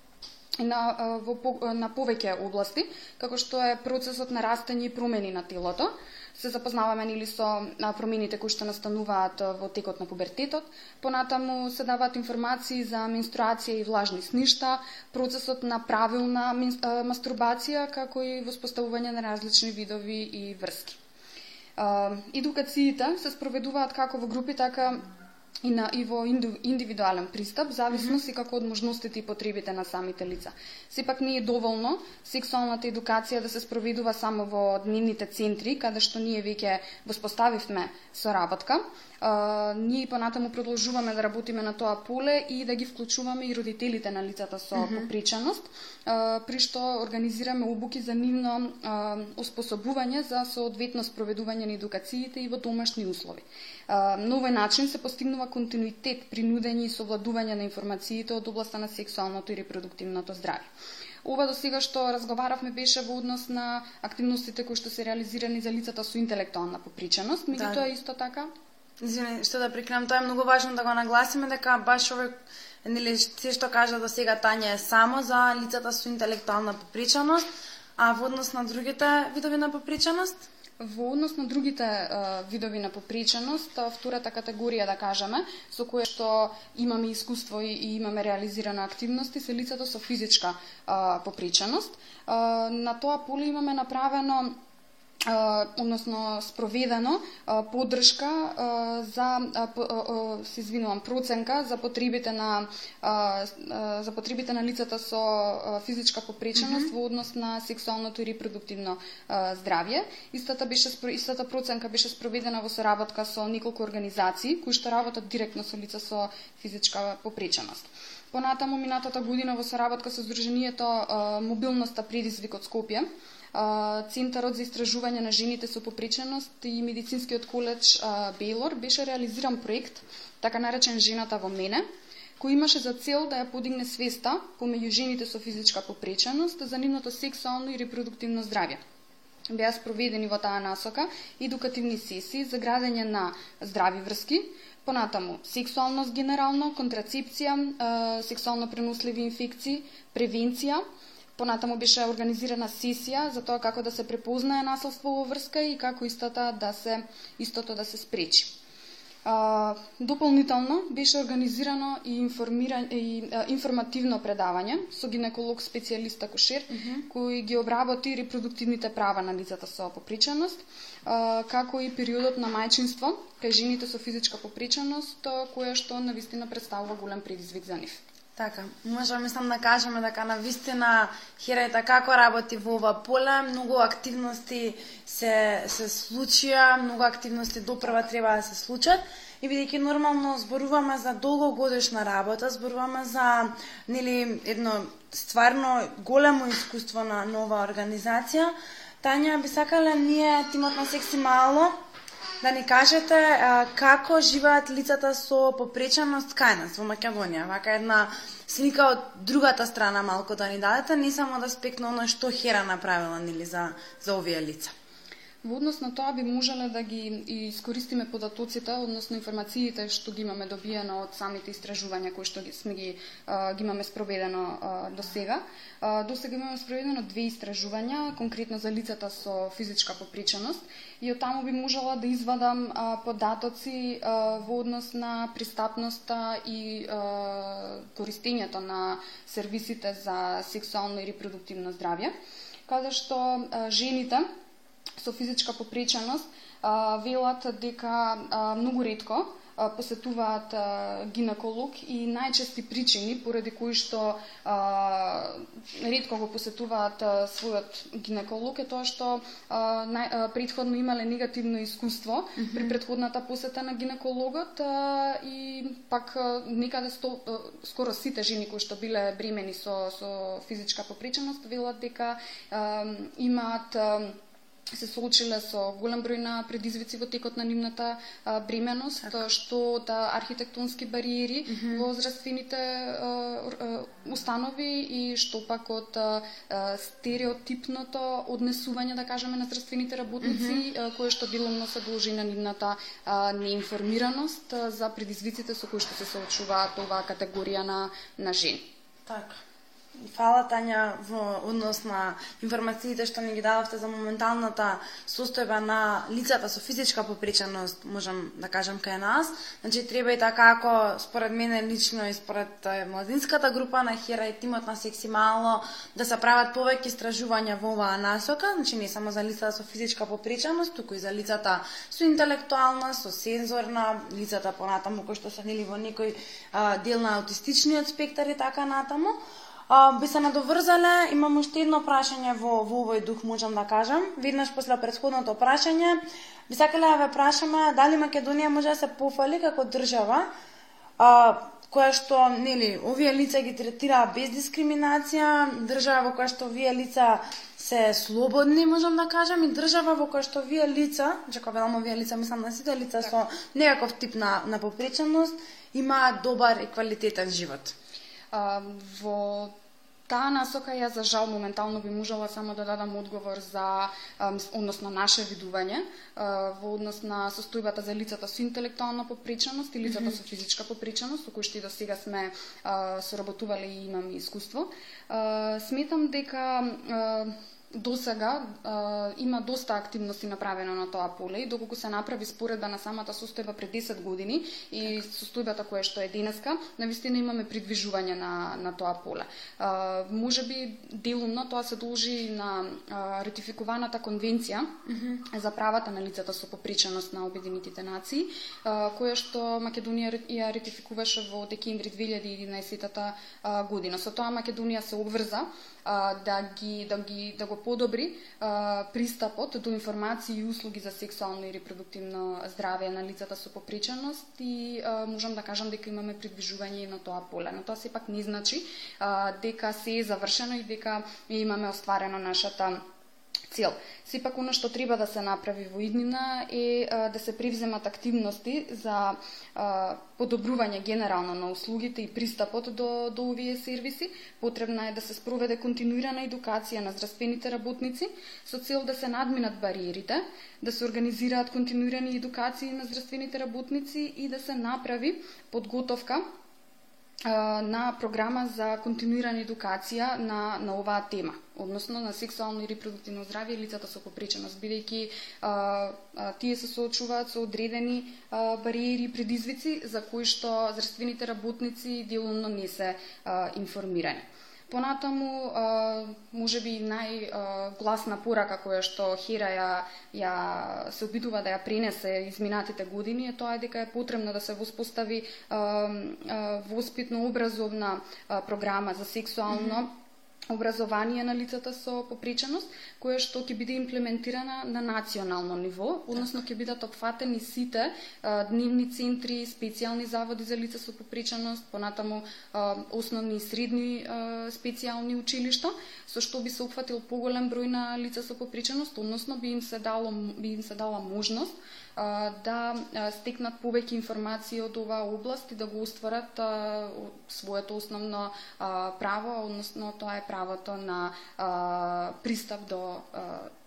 [SPEAKER 7] на во на повеќе области, како што е процесот на растење и промени на телото. Се запознаваме нели со промените кои што настануваат во текот на пубертетот. Понатаму се даваат информации за менструација и влажни сништа, процесот на правилна мастурбација, како и воспоставување на различни видови и врски. Едукациите се спроведуваат како во групи, така и на и во индивидуален пристап, зависност и како од можностите и потребите на самите лица. Сепак не е доволно сексуалната едукација да се спроведува само во дневните центри, каде што ние веќе воспоставивме соработка. А, ние понатаму продолжуваме да работиме на тоа поле и да ги вклучуваме и родителите на лицата со попреченост, а, при што организираме обуки за нивно а, оспособување за соодветно спроведување на едукациите и во домашни услови. На овој начин се постигнува континуитет при нудење и совладување на информациите од областа на сексуалното и репродуктивното здравје. Ова до сега што разговаравме беше во однос на активностите кои што се реализирани за лицата со интелектуална поприченост, меѓутоа исто така
[SPEAKER 3] Извини, што да прекинам, тоа е многу важно да го нагласиме дека баш овој нели се што кажа до сега Тања е само за лицата со интелектуална попричаност, а во однос на другите видови на попричаност?
[SPEAKER 7] Во однос на другите а, видови на попреченост, втората категорија да кажеме, со која што имаме искуство и, и имаме реализирана активности, се лицето со физичка а, попреченост. А, на тоа поле имаме направено односно спроведено поддршка за се извинувам проценка за потребите на за потребите на лицата со физичка попреченост mm -hmm. во однос на сексуалното и репродуктивно здравје. Истата беше истата проценка беше спроведена во соработка со неколку организации кои што работат директно со лица со физичка попреченост. Понатаму минатата година во соработка со Сдруженијето Мобилноста предизвик од Скопје, Центарот за истражување на жените со попреченост и Медицинскиот коледж а, Бейлор беше реализиран проект, така наречен Жената во мене, кој имаше за цел да ја подигне свеста помеѓу жените со физичка попреченост за нивното сексуално и репродуктивно здравје. Беа спроведени во таа насока едукативни сесии за градење на здрави врски, понатаму. Сексуалност генерално, контрацепција, сексуално преносливи инфекции, превенција, понатаму беше организирана сесија за тоа како да се препознае насилство во врска и како истата да се истото да се спречи. А, дополнително беше организирано и информира и а, информативно предавање со гинеколог специјалист акушер кој ги обработи репродуктивните права на лицата со попреченост, а, како и периодот на мајчинство кај жените со физичка попреченост, која што на вистина представува голем предизвик за нив.
[SPEAKER 3] Така, можеме да мислам да кажеме дека на вистина Херајта како работи во ова поле, многу активности се се случија, многу активности допрва треба да се случат и бидејќи нормално зборуваме за долгогодишна работа, зборуваме за нели едно стварно големо искуство на нова организација, Тања би сакала ние тимот на Секси Мало да ни кажете а, како живеат лицата со попреченост кај нас во Македонија. Вака една слика од другата страна малку да ни дадете, не само да спекне оно што Хера направила нели за за овие лица.
[SPEAKER 7] Во однос на тоа би можеле да ги искористиме податоците, односно информациите што ги имаме добиено од самите истражувања кои што ги, сме ги, а, ги имаме спроведено а, до сега. А, до сега имаме спроведено две истражувања, конкретно за лицата со физичка попреченост и од таму би можела да извадам а, податоци а, во однос на пристапноста и а, користењето на сервисите за сексуално и репродуктивно здравје, каде што а, жените со физичка попреченост велат дека многу ретко посетуваат гинеколог и најчести причини поради кои што а, ретко го посетуваат а, својот гинеколог е тоа што а, а, предходно имале негативно искуство mm -hmm. при предходната посета на гинекологот а, и пак а, некаде сто, а, скоро сите жени кои што биле бремени со со физичка попреченост велат дека а, имаат а, се соочиле со голем број на предизвици во текот на нивната а, бременост, така. што да архитектонски бариери mm -hmm. во здравствените установи и што пак од а, стереотипното однесување, да кажеме, на здравствените работници, mm -hmm. кое што деломно се должи на нивната а, неинформираност за предизвиците со кои што се соочуваат оваа категорија на, на жени.
[SPEAKER 3] Така. Фала Тања во однос на информациите што ни ги дадовте за моменталната состојба на лицата со физичка попреченост, можам да кажам кај нас. Значи треба и така како според мене лично и според младинската група на Хера и тимот на Секси Мало да се прават повеќе истражувања во оваа насока, значи не само за лицата со физичка попреченост, туку и за лицата со интелектуална, со сензорна, лицата понатаму кои што се нели во некој а, дел на аутистичниот спектар и така натаму. А, би се надоврзале, имам уште едно прашање во, во овој дух, можам да кажам. Веднаш после предходното прашање, би сакале да ве прашаме дали Македонија може да се пофали како држава, а, која што, нели, овие лица ги третира без дискриминација, држава во која што овие лица се слободни, можам да кажам, и држава во која што овие лица, че кога велам овие лица, мислам на сите лица со некаков тип на, на попреченост, имаат добар и квалитетен живот.
[SPEAKER 7] А, во таа насока ја за жал моментално би можела само да дадам одговор за односно наше видување во однос на состојбата за лицата со интелектуална попреченост и лицата со физичка попреченост со кои што и до сега сме соработувале и имаме искуство. Сметам дека до сега има доста активности направено на тоа поле и доколку се направи споредба на самата состојба пред 10 години и состојбата која што е денеска, навистина имаме придвижување на, на тоа поле. А, може би делумно тоа се должи на а, ратификуваната конвенција mm -hmm. за правата на лицата со попреченост на Обединетите нации, а, која што Македонија ја ратификуваше во декември 2011 година. Со тоа Македонија се обврза а, да ги да ги да го подобри а, пристапот до информации и услуги за сексуално и репродуктивно здравје, на лицата со попреченост и а, можам да кажам дека имаме придвижување на тоа поле. Но тоа сепак не значи а, дека се е завршено и дека имаме остварено нашата цел. Сепак оно што треба да се направи во иднина е а, да се привземат активности за а, подобрување генерално на услугите и пристапот до, до овие сервиси. Потребна е да се спроведе континуирана едукација на здравствените работници со цел да се надминат бариерите, да се организираат континуирани едукации на здравствените работници и да се направи подготовка на програма за континуирана едукација на, на оваа тема, односно на сексуално и репродуктивно здравје и лицата со попреченост, бидејќи тие се соочуваат со одредени а, бариери и предизвици за кои што здравствените работници делумно не се а, информирани. Понатаму, може би најгласна порака која што Хира ја, ја се обидува да ја пренесе изминатите години е тоа дека е потребно да се воспостави воспитно образовна програма за сексуално mm -hmm образование на лицата со попреченост, која што ќе биде имплементирана на национално ниво, односно ќе бидат опфатени сите а, дневни центри, специјални заводи за лица со попреченост, понатаму а, основни и средни а, специјални училишта, со што би се опфатил поголем број на лица со попреченост, односно би им се дало би им се дала можност да стекнат повеќе информации од оваа област и да го остварат своето основно право, односно тоа е правото на пристап до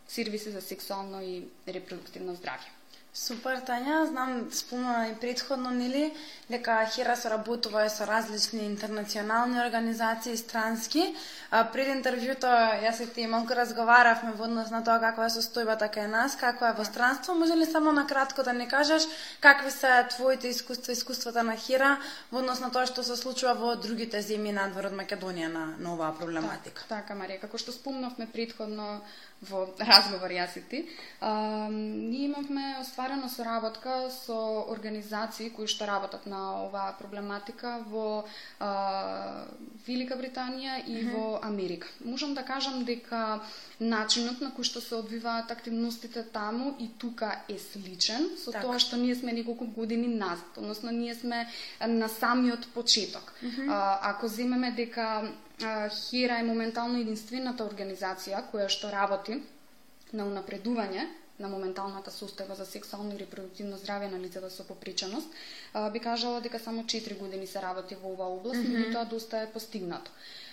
[SPEAKER 7] сервиси за сексуално и репродуктивно здравје.
[SPEAKER 3] Супер, Тања. Знам, спомна и предходно, нели, дека Хера соработува со различни интернационални организации странски. А, пред интервјуто, јас и ти малку разговаравме во однос на тоа каква е состојбата кај нас, каква е во странство. Може ли само на кратко да не кажеш какви се твоите искуства, искуствата на Хера во однос на тоа што се случува во другите земји надвор од Македонија на, на оваа проблематика?
[SPEAKER 7] Так, така, Марија, како што спомнавме предходно во разговор јас и ти, а, ние имавме стварено соработка со организации кои што работат на оваа проблематика во а, Велика Британија и во Америка. Можам да кажам дека начинот на кој што се одвиваат активностите таму и тука е сличен со
[SPEAKER 3] Така.
[SPEAKER 7] тоа што ние сме неколку години назад, односно ние сме на самиот почеток. А, ако земеме дека а, Хера е моментално единствената организација која што работи на унапредување на моменталната состојба за сексуално и репродуктивно здравје на лицата со попричаност, би кажала дека само 4 години се работи во оваа област, меѓутоа доста е постигнато.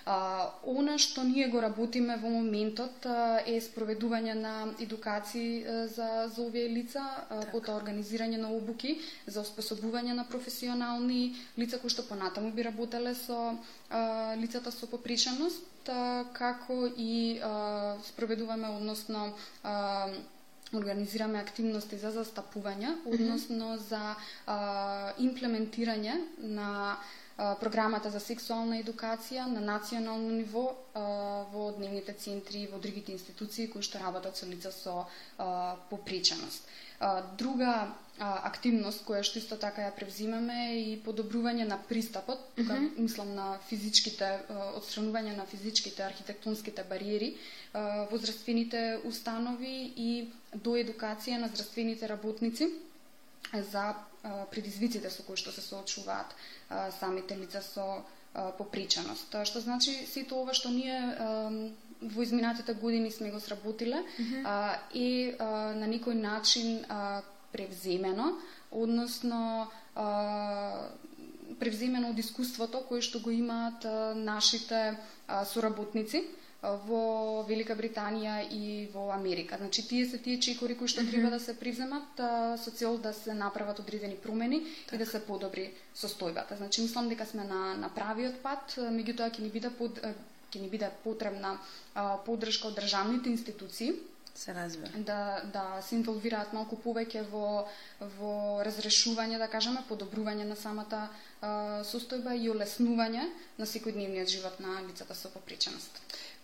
[SPEAKER 7] А, она што ние го работиме во моментот а, е спроведување на едукации а, за, за овие лица, а, потоа организирање на обуки за оспособување на професионални лица кои што понатаму би работеле со а, лицата со попричаност, а, како и а, спроведуваме, односно а, организираме активности за застапување, односно за а, имплементирање на програмата за сексуална едукација на национално ниво во дневните центри и во другите институции кои што работат со лица со. А, друга активност која што исто така ја превзимаме е и подобрување на пристапот, тука мислам на физичките отстранување на физичките архитектонските бариери во здравствените установи и до едукација на здравствените работници за предизвиците со кои што се соочуваат самите лица со попричаност. Што значи сето ова што ние во изминатите години сме го сработиле а, е а, на некој начин а, превземено, односно а, превземено од искуството кое што го имаат а, нашите а, соработници во Велика Британија и во Америка. Значи тие се тие чекори кои што треба да се привземат а, со цел да се направат одредени промени и да се подобри состојбата. Значи мислам дека сме на на правиот пат, меѓутоа ќе ни биде под ќе ни биде потребна а, поддршка од државните институции
[SPEAKER 3] Се разбира.
[SPEAKER 7] да да се инволвираат малку повеќе во во разрешување, да кажеме, подобрување на самата а, состојба и олеснување на секојдневниот живот на лицата со попричаност.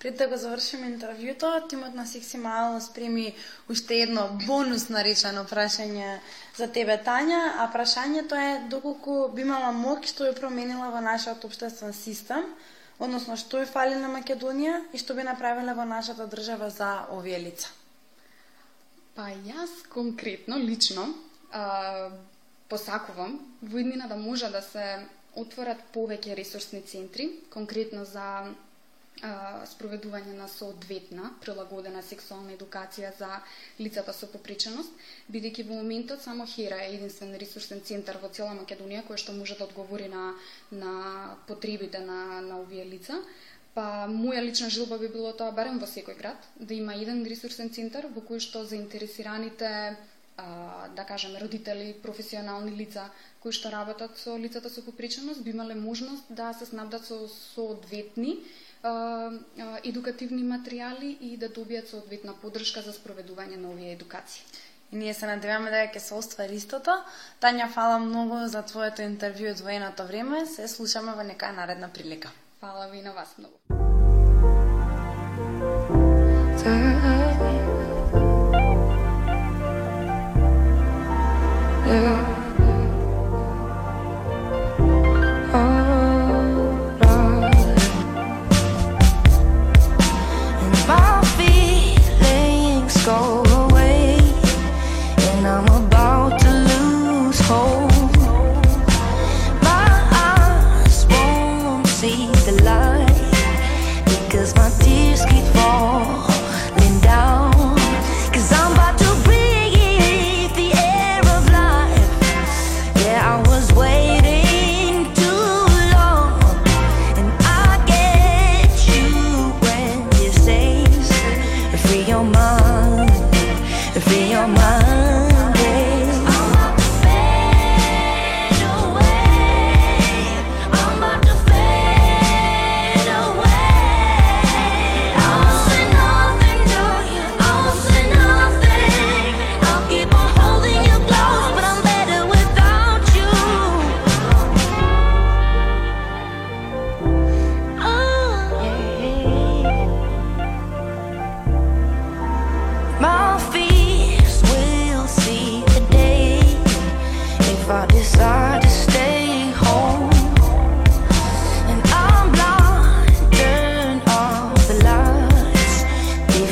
[SPEAKER 3] Пред да го завршиме интервјуто, тимот на Секси Мало спреми уште едно бонус наречено прашање за тебе, Тања, а прашањето е доколку би имала мок што ја променила во нашиот обштествен систем, односно што ја фали на Македонија и што би направила во нашата држава за овие лица.
[SPEAKER 7] Па јас конкретно, лично, а, посакувам во иднина да може да се отворат повеќе ресурсни центри, конкретно за спроведување на соодветна прилагодена сексуална едукација за лицата со попреченост, бидејќи во моментот само Хера е единствен ресурсен центар во цела Македонија кој што може да одговори на на потребите на на овие лица. Па моја лична желба би било тоа барем во секој град да има еден ресурсен центар во кој што заинтересираните а, да кажеме родители, професионални лица кои што работат со лицата со попреченост би имале можност да се снабдат со соодветни едукативни материјали и да добијат соодветна поддршка за спроведување на овие едукации.
[SPEAKER 3] И ние се надеваме дека ќе се оствари истото. Тања, фала многу за твоето интервју од военото време. Се слушаме во нека наредна прилика.
[SPEAKER 7] Фала ви на вас многу.
[SPEAKER 8] My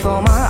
[SPEAKER 8] for my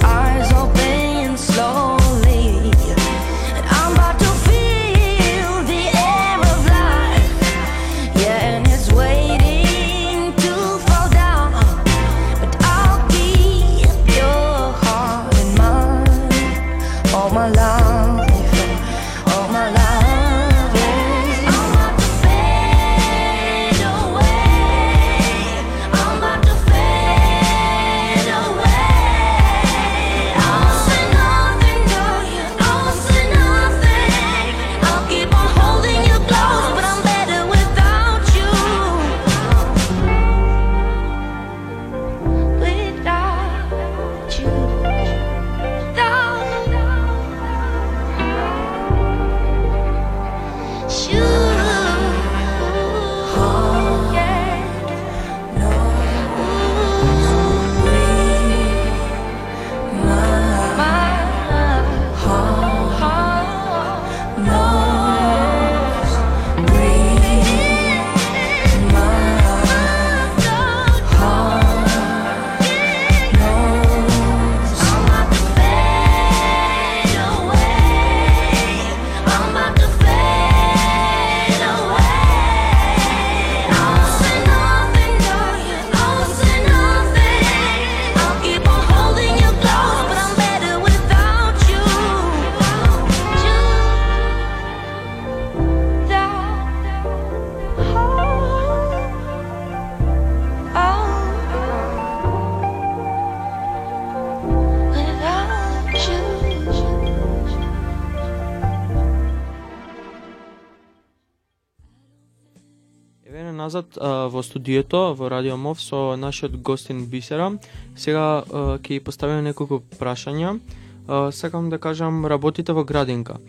[SPEAKER 4] назад а, во студиото во Радио Мов со нашиот гостин Бисера. Сега а, ќе ја поставиме неколку прашања. А, сакам да кажам работите во градинка.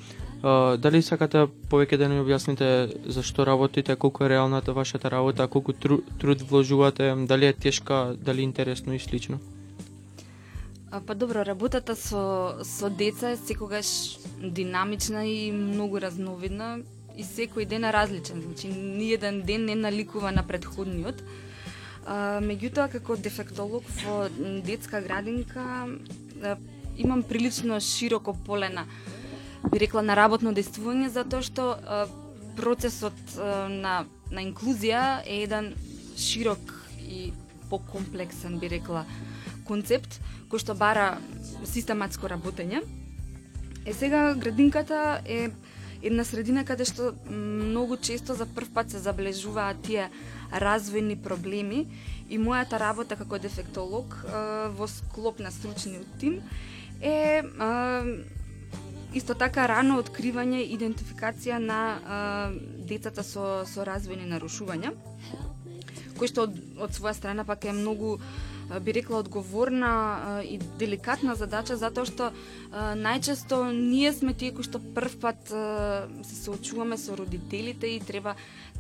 [SPEAKER 4] А, дали сакате повеќе да ни објасните зашто работите, колку е реалната вашата работа, колку тру, труд вложувате, дали е тешка, дали интересно и слично?
[SPEAKER 1] А, Па добро, работата со, со деца е секогаш динамична и многу разновидна и секој ден е различен. Значи, ни еден ден не наликува на предходниот. А, меѓутоа, како дефектолог во детска градинка, а, имам прилично широко поле на би рекла на работно действување затоа што а, процесот а, на на инклузија е еден широк и покомплексен би рекла концепт кој што бара систематско работење. Е сега градинката е една средина каде што многу често за прв пат се забележуваат тие развојни проблеми и мојата работа како дефектолог во склоп на стручниот тим е исто така рано откривање и идентификација на децата со со развојни нарушувања кој што од, од своја страна пак е многу би рекла одговорна и деликатна задача затоа што најчесто ние сме тие кои што првпат се соочуваме со родителите и треба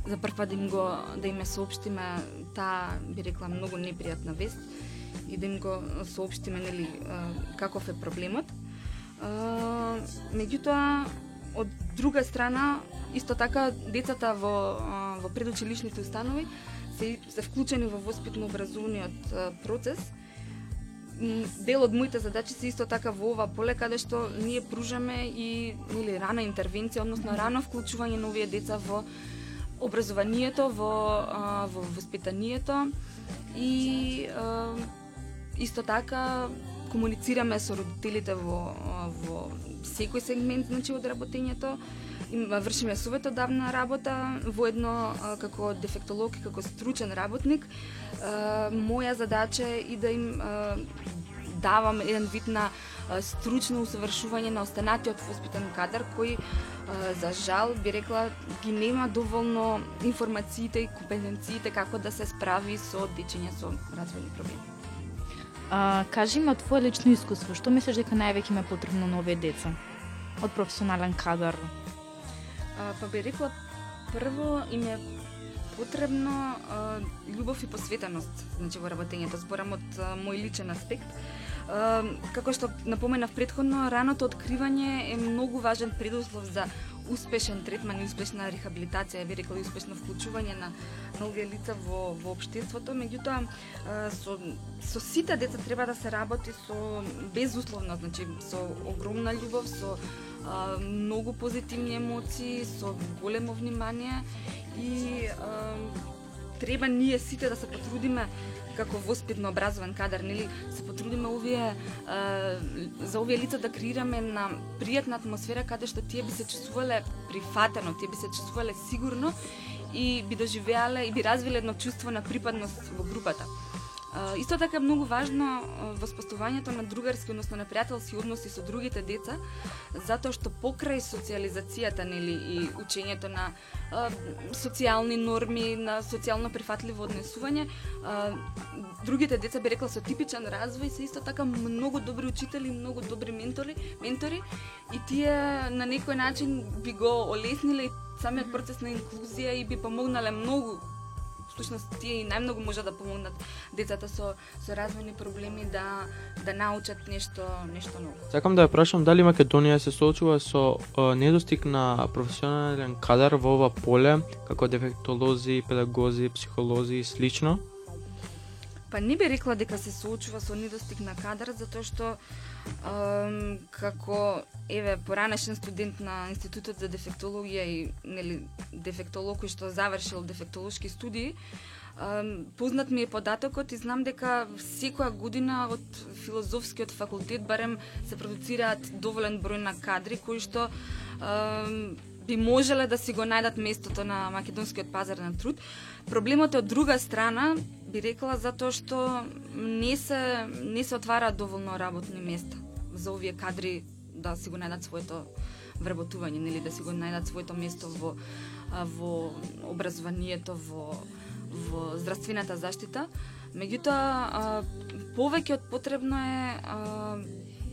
[SPEAKER 1] за прв пат да им го да им соопштиме таа би рекла многу непријатна вест и да им го соопштиме нели каков е проблемот. Меѓутоа од друга страна исто така децата во во предучилишните установи се се вклучени во воспитно образовниот процес. Дел од моите задачи се исто така во ова поле каде што ние пружаме и нели рана интервенција, односно рано вклучување на овие деца во образованието, во а, во воспитанието и а, исто така комуницираме со родителите во во секој сегмент значи од работењето вршиме советодавна работа воедно како дефектолог и како стручен работник моја задача е и да им давам еден вид на стручно усовршување на останатиот воспитан кадар кој за жал би рекла ги нема доволно информациите и компетенциите како да се справи со дечиња со развојни проблеми.
[SPEAKER 5] А, кажи ми од твое лично искуство, што мислиш дека највеќе ме е потребно на овие деца? Од професионален кадар.
[SPEAKER 1] А, па би рекла прво им е потребно а, љубов и посветеност значи во работењето зборам од а, мој личен аспект а, како што напоменав предходно раното откривање е многу важен предуслов за успешен третман и успешна рехабилитација, би рекла и успешно вклучување на на овие лица во во обштеството, меѓутоа со со сите деца треба да се работи со безусловно, значи со огромна љубов, со а, многу позитивни емоции, со големо внимание и а, треба ние сите да се потрудиме како воспитно образован кадар, нели, се потрудиме овие е, за овие лица да креираме на пријатна атмосфера каде што тие би се чувствувале прифатено, тие би се чувствувале сигурно и би доживеале и би развиле едно чувство на припадност во групата. Исто така е многу важно воспоставувањето на другарски, односно на пријателски односи со другите деца, затоа што покрај социализацијата нели и учењето на а, социјални норми, на социјално прифатливо однесување, а, другите деца би рекла со типичен развој се исто така многу добри учители, многу добри ментори, ментори и тие на некој начин би го олесниле самиот процес на инклузија и би помогнале многу всушност тие и најмногу може да помогнат децата со со развојни проблеми да да научат нешто нешто ново.
[SPEAKER 4] Сакам да ја прашам дали Македонија се соочува со е, недостиг на професионален кадар во ова поле, како дефектолози, педагози, психолози и слично?
[SPEAKER 1] Па не би рекла дека се соочува со недостиг на кадар, затоа што ем, како еве поранешен студент на Институтот за дефектологија и нели дефектолог кој што завршил дефектолошки студии, ем, познат ми е податокот и знам дека секоја година од филозофскиот факултет барем се продуцираат доволен број на кадри кои што ем, би можеле да си го најдат местото на македонскиот пазар на труд. Проблемот е од друга страна, би рекла затоа што не се не се отвара доволно работни места за овие кадри да си го најдат своето вработување, нели да си го најдат своето место во во образованието, во во здравствената заштита. Меѓутоа, повеќе од потребно е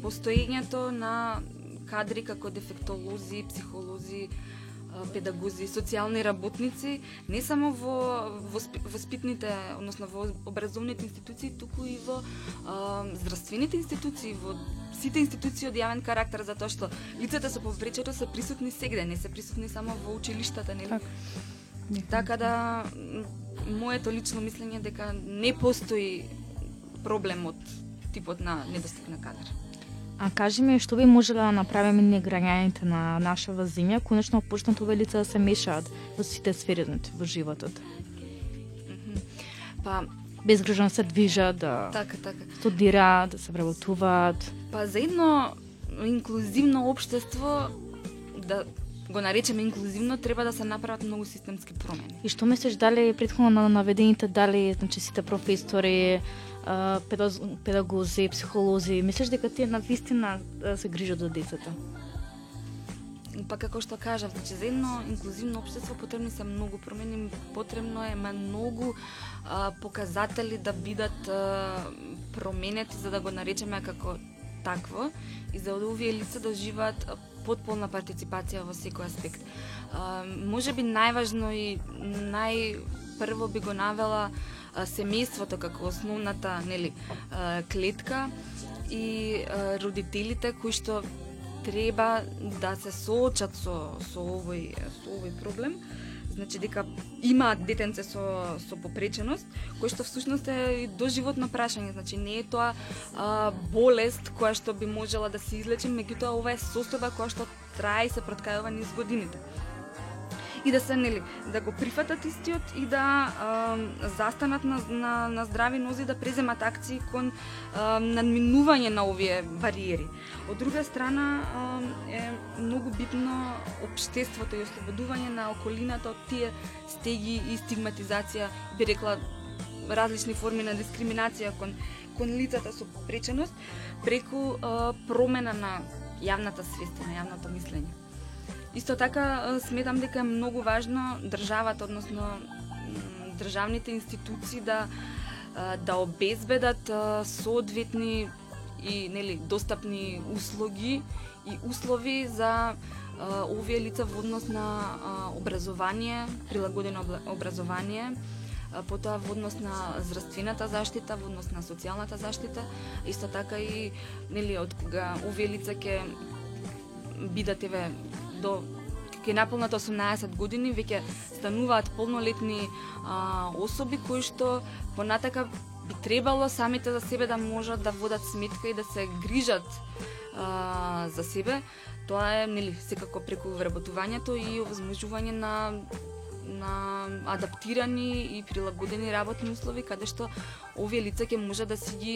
[SPEAKER 1] постоењето на кадри како дефектолози, психолози, педагози, социјални работници, не само во воспи- воспитните, односно во образовните институции, туку и во а, здравствените институции, во сите институции од јавен карактер, затоа што лицата со повречето се присутни сегде, не се присутни само во училиштата, нели?
[SPEAKER 3] Така.
[SPEAKER 1] Така да моето лично мислење дека не постои проблем од типот на недостиг на кадар.
[SPEAKER 5] А кажи ми, што би можеле да направиме ние граѓаните на нашава земја, конечно почнат овие лица да се мешаат во сите сфери во животот.
[SPEAKER 1] Па,
[SPEAKER 5] Безгрижно се движат, да
[SPEAKER 1] така, така.
[SPEAKER 5] студираат, да се вработуваат.
[SPEAKER 1] Па за едно инклузивно општество да го наречеме инклузивно, треба да се направат многу системски промени.
[SPEAKER 5] И што мислиш дали претходно на наведените дали значи сите професори, педагози, психолози, мислиш дека тие на вистина се грижат за децата?
[SPEAKER 1] Па како што кажав, значи за едно инклузивно општество потребни се многу промени, потребно е многу а, показатели да бидат а, променети за да го наречеме како такво и за да овие лица да живеат потполна партиципација во секој аспект. А, може би најважно и најпрво би го навела а, семејството како основната нели клетка и родителите кои што треба да се соочат со со овој со овој проблем. Значи дека имаат детенце со со попреченост, кој што всушност е и доживотно прашање, значи не е тоа а, болест која што би можела да се излечи, меѓутоа ова е состојба која што трае и се проткајува низ годините и да се нели да го прифатат истиот и да а, застанат на, на, на здрави нози да преземат акции кон а, надминување на овие бариери. Од друга страна а, е многу битно општеството и ослободување на околината од тие стеги и стигматизација, би рекла различни форми на дискриминација кон кон лицата со попреченост преку а, промена на јавната свест и на јавното мислење. Исто така сметам дека е многу важно државата, односно државните институции да да обезбедат соодветни и нели достапни услуги и услови за овие лица во однос на образование, прилагодено образование, потоа во однос на здравствената заштита, во однос на социјалната заштита, исто така и нели од кога овие лица ќе бидат еве до ќе наполнат 18 години, веќе стануваат полнолетни а, особи кои што понатака би требало самите за себе да можат да водат сметка и да се грижат а, за себе. Тоа е нели секако преку вработувањето и овозможување на на адаптирани и прилагодени работни услови каде што овие лица ќе може да си ги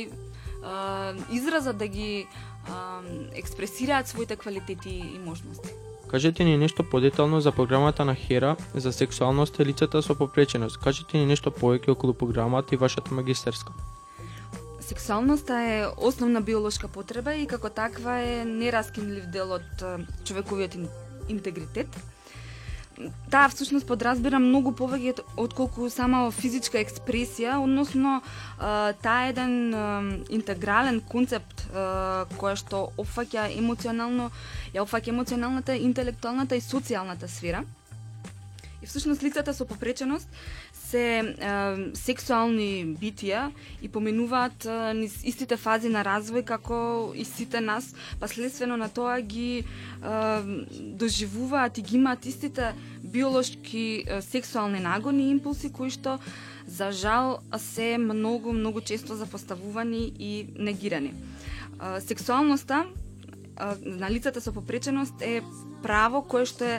[SPEAKER 1] а, изразат да ги а, експресираат своите квалитети и можности.
[SPEAKER 4] Кажете ни нешто подетално за програмата на Хера за сексуалност и лицата со попреченост. Кажете ни нешто повеќе околу програмата и вашата магистерска.
[SPEAKER 1] Сексуалноста е основна биолошка потреба и како таква е нераскинлив дел од човековиот интегритет. Таа всушност подразбира многу повеќе од колку сама физичка експресија, односно таа е еден интегрален концепт а, која што опфаќа емоционално, ја опфаќа емоционалната, интелектуалната и социјалната сфера. И всушност лицата со попреченост се е, сексуални битија и поминуваат е, истите фази на развој како и сите нас, па следствено на тоа ги е, доживуваат и ги имаат истите биолошки е, сексуални нагони и импулси кои што за жал се многу многу често запоставувани и негирани. Е, Сексуалноста на лицата со попреченост е право кое што е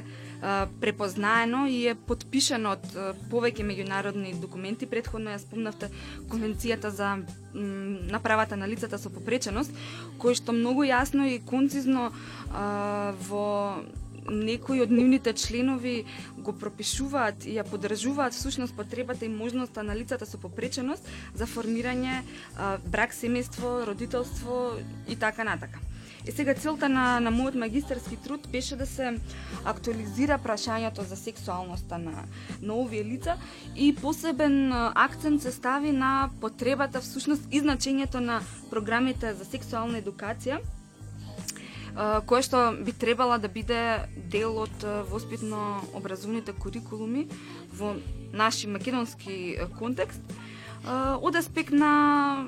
[SPEAKER 1] препознаено и е подпишено од повеќе меѓународни документи. Предходно ја спомнавте Конвенцијата за направата на правата на лицата со попреченост, кој што многу јасно и концизно а, во некои од нивните членови го пропишуваат и ја подржуваат всушност потребата и можноста на лицата со попреченост за формирање а, брак, семејство, родителство и така натака. И сега целта на, на мојот магистерски труд беше да се актуализира прашањето за сексуалноста на, на овие лица и посебен акцент се стави на потребата всушност и значењето на програмите за сексуална едукација а, кое што би требала да биде дел од воспитно образовните курикулуми во наши македонски контекст од аспект на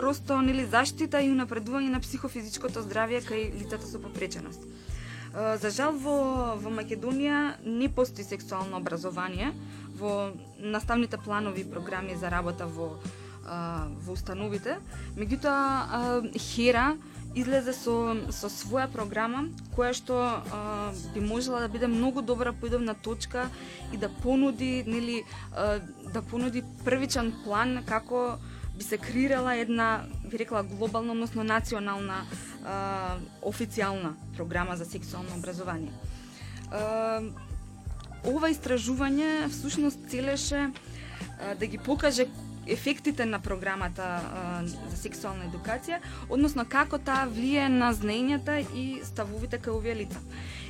[SPEAKER 1] просто нели заштита и унапредување на психофизичкото здравје кај лицата со попреченост. За жал во, во Македонија не постои сексуално образование во наставните планови и програми за работа во во установите. Меѓутоа Хера излезе со со своја програма која што а, би можела да биде многу добра поидовна точка и да понуди нели а, да понуди првичен план како би се креирала една би рекла глобална, односно национална а, официјална програма за сексуално образование. А, ова истражување всушност целеше а, да ги покаже ефектите на програмата а, за сексуална едукација, односно како таа влие на знаењата и ставовите кај овие лица.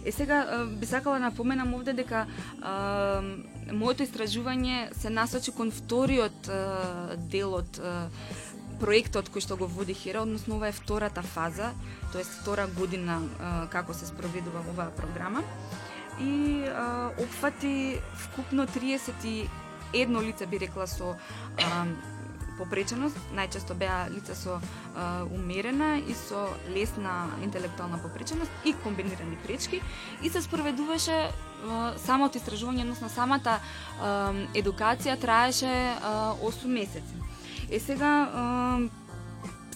[SPEAKER 1] Е сега би сакала да напоменам овде дека а, моето истражување се насочи кон вториот а, дел од а, проектот кој што го води Хера, односно ова е втората фаза, тоест втора година а, како се спроведува оваа програма. И а, опфати вкупно 31 лица би рекла со а, попреченост, најчесто беа лица со а, умерена и со лесна интелектуална попреченост и комбинирани пречки и се спроведуваше самото истражување, односно самата а, едукација траеше а, 8 месеци. Е сега а,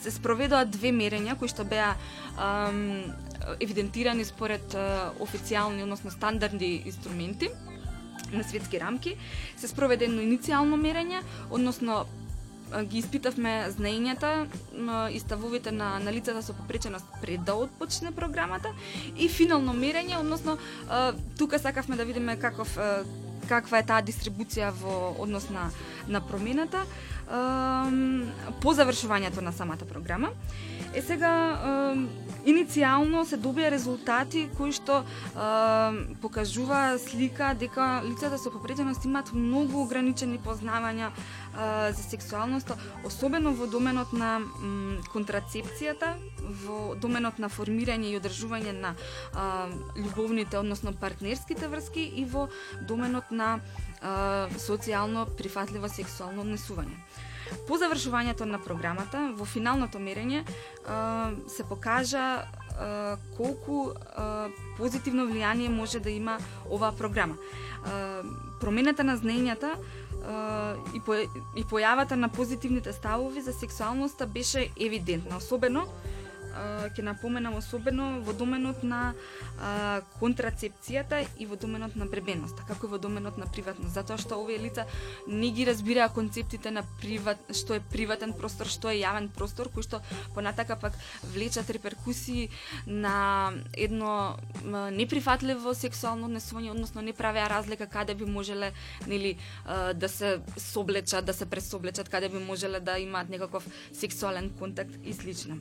[SPEAKER 1] се спроведоа две мерења кои што беа ам, евидентирани според а, официјални, односно стандардни инструменти на светски рамки. Се спроведе едно иницијално мерење, односно ги испитавме знаењата и ставовите на, на лицата со попреченост пред да отпочне програмата. И финално мерење, односно тука сакавме да видиме каков каква е таа дистрибуција во однос на, на промената по завршувањето на самата програма. Е сега иницијално се добија резултати кои што покажува слика дека лицата со попреденост имаат многу ограничени познавања за сексуалноста, особено во доменот на м, контрацепцијата, во доменот на формирање и одржување на љубовните, односно партнерските врски и во доменот на а, социјално прифатливо сексуално однесување. По завршувањето на програмата, во финалното мерење, а, се покажа а, колку а, позитивно влијание може да има оваа програма. А, промената на знаењата и, по, и појавата на позитивните ставови за сексуалноста беше евидентна, особено ќе напоменам особено во доменот на а, контрацепцијата и во доменот на бребеноста, така како и во доменот на приватност, затоа што овие лица не ги разбираа концептите на приват, што е приватен простор, што е јавен простор, кој што понатака пак влечат реперкусии на едно неприфатливо сексуално однесување, односно не правеа разлика каде би можеле нели да се соблечат, да се пресоблечат, каде би можеле да имаат некаков сексуален контакт и слично.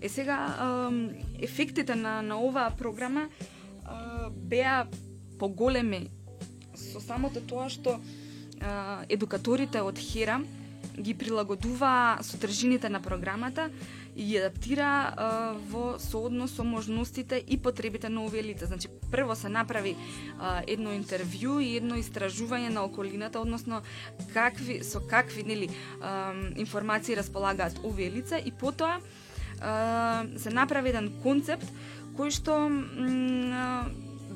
[SPEAKER 1] Е сега ефектите на на оваа програма беа поголеми со самото тоа што едукаторите од Хера ги прилагодуваа содржините на програмата и ги адаптира а, во сооднос со можностите и потребите на овие лица. Значи, прво се направи а, едно интервју и едно истражување на околината, односно какви со какви нели а, информации располагаат овие лица и потоа а, се направи еден концепт кој што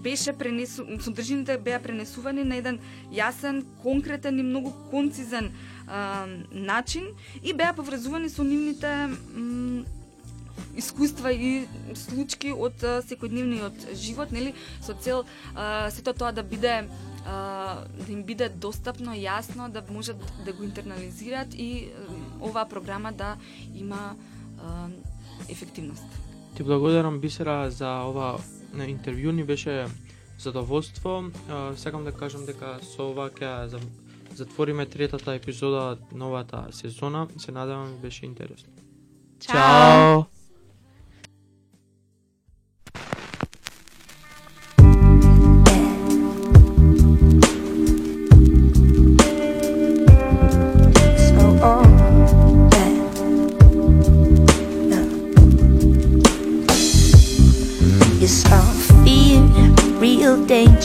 [SPEAKER 1] беше пренесу, содржините беа пренесувани на еден јасен, конкретен и многу концизен а, начин и беа поврзувани со нивните м, искуства и случки од секојдневниот живот, нели, со цел а, сето тоа да биде а, да им биде достапно, јасно, да можат да го интернализираат и а, оваа програма да има а, ефективност.
[SPEAKER 4] Ти благодарам Бисера за ова интервју ни беше задоволство. Сакам да кажам дека со ова ќе за- затвориме третата епизода новата сезона. Се надевам беше интересно. Чао.
[SPEAKER 8] So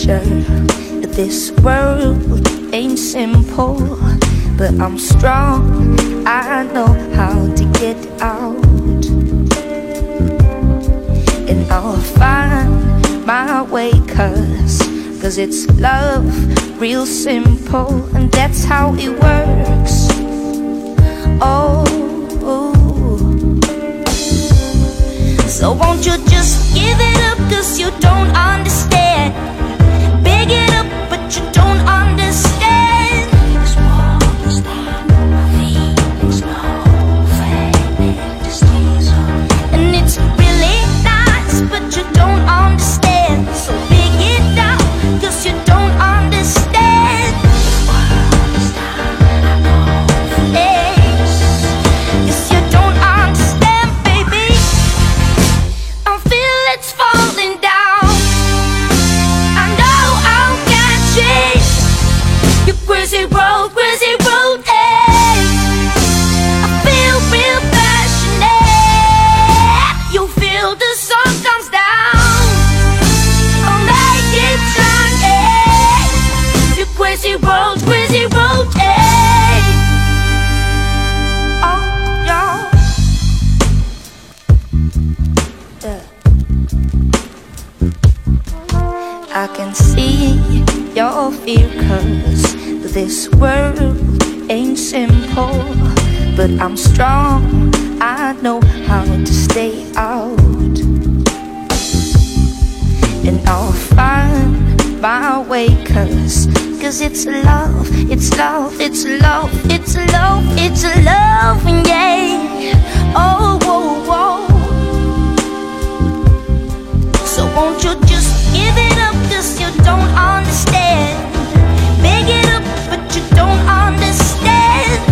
[SPEAKER 8] danger. This world ain't simple, but I'm strong. I know how to get out, and I'll find my way. Cause, cause it's love, real simple, and that's how it works. Oh, so won't you just give it up? Cause you don't understand. You don't understand. Crazy road, hey. Oh. Yeah. I can see your fear cause this world ain't simple But I'm strong, I know how to stay out And I'll find my way cause Cause it's love, it's love, it's love, it's love, it's love, yeah. Oh, whoa, whoa. So won't you just give it up cause you don't understand? Big it up but you don't understand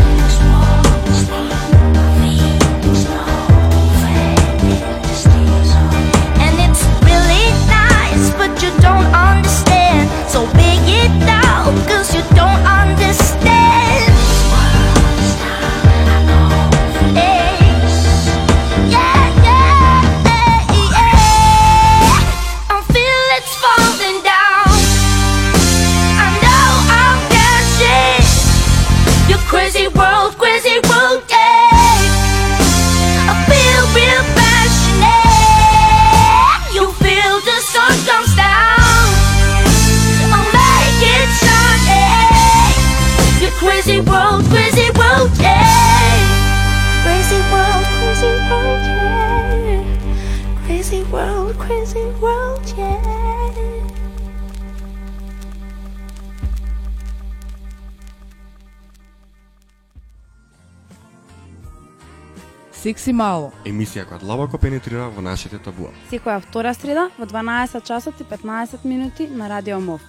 [SPEAKER 9] Секси мало.
[SPEAKER 2] Емисија која длабоко пенетрира во нашите табуа.
[SPEAKER 3] Секоја втора среда во 12 часот и 15 минути на Радио МОВ.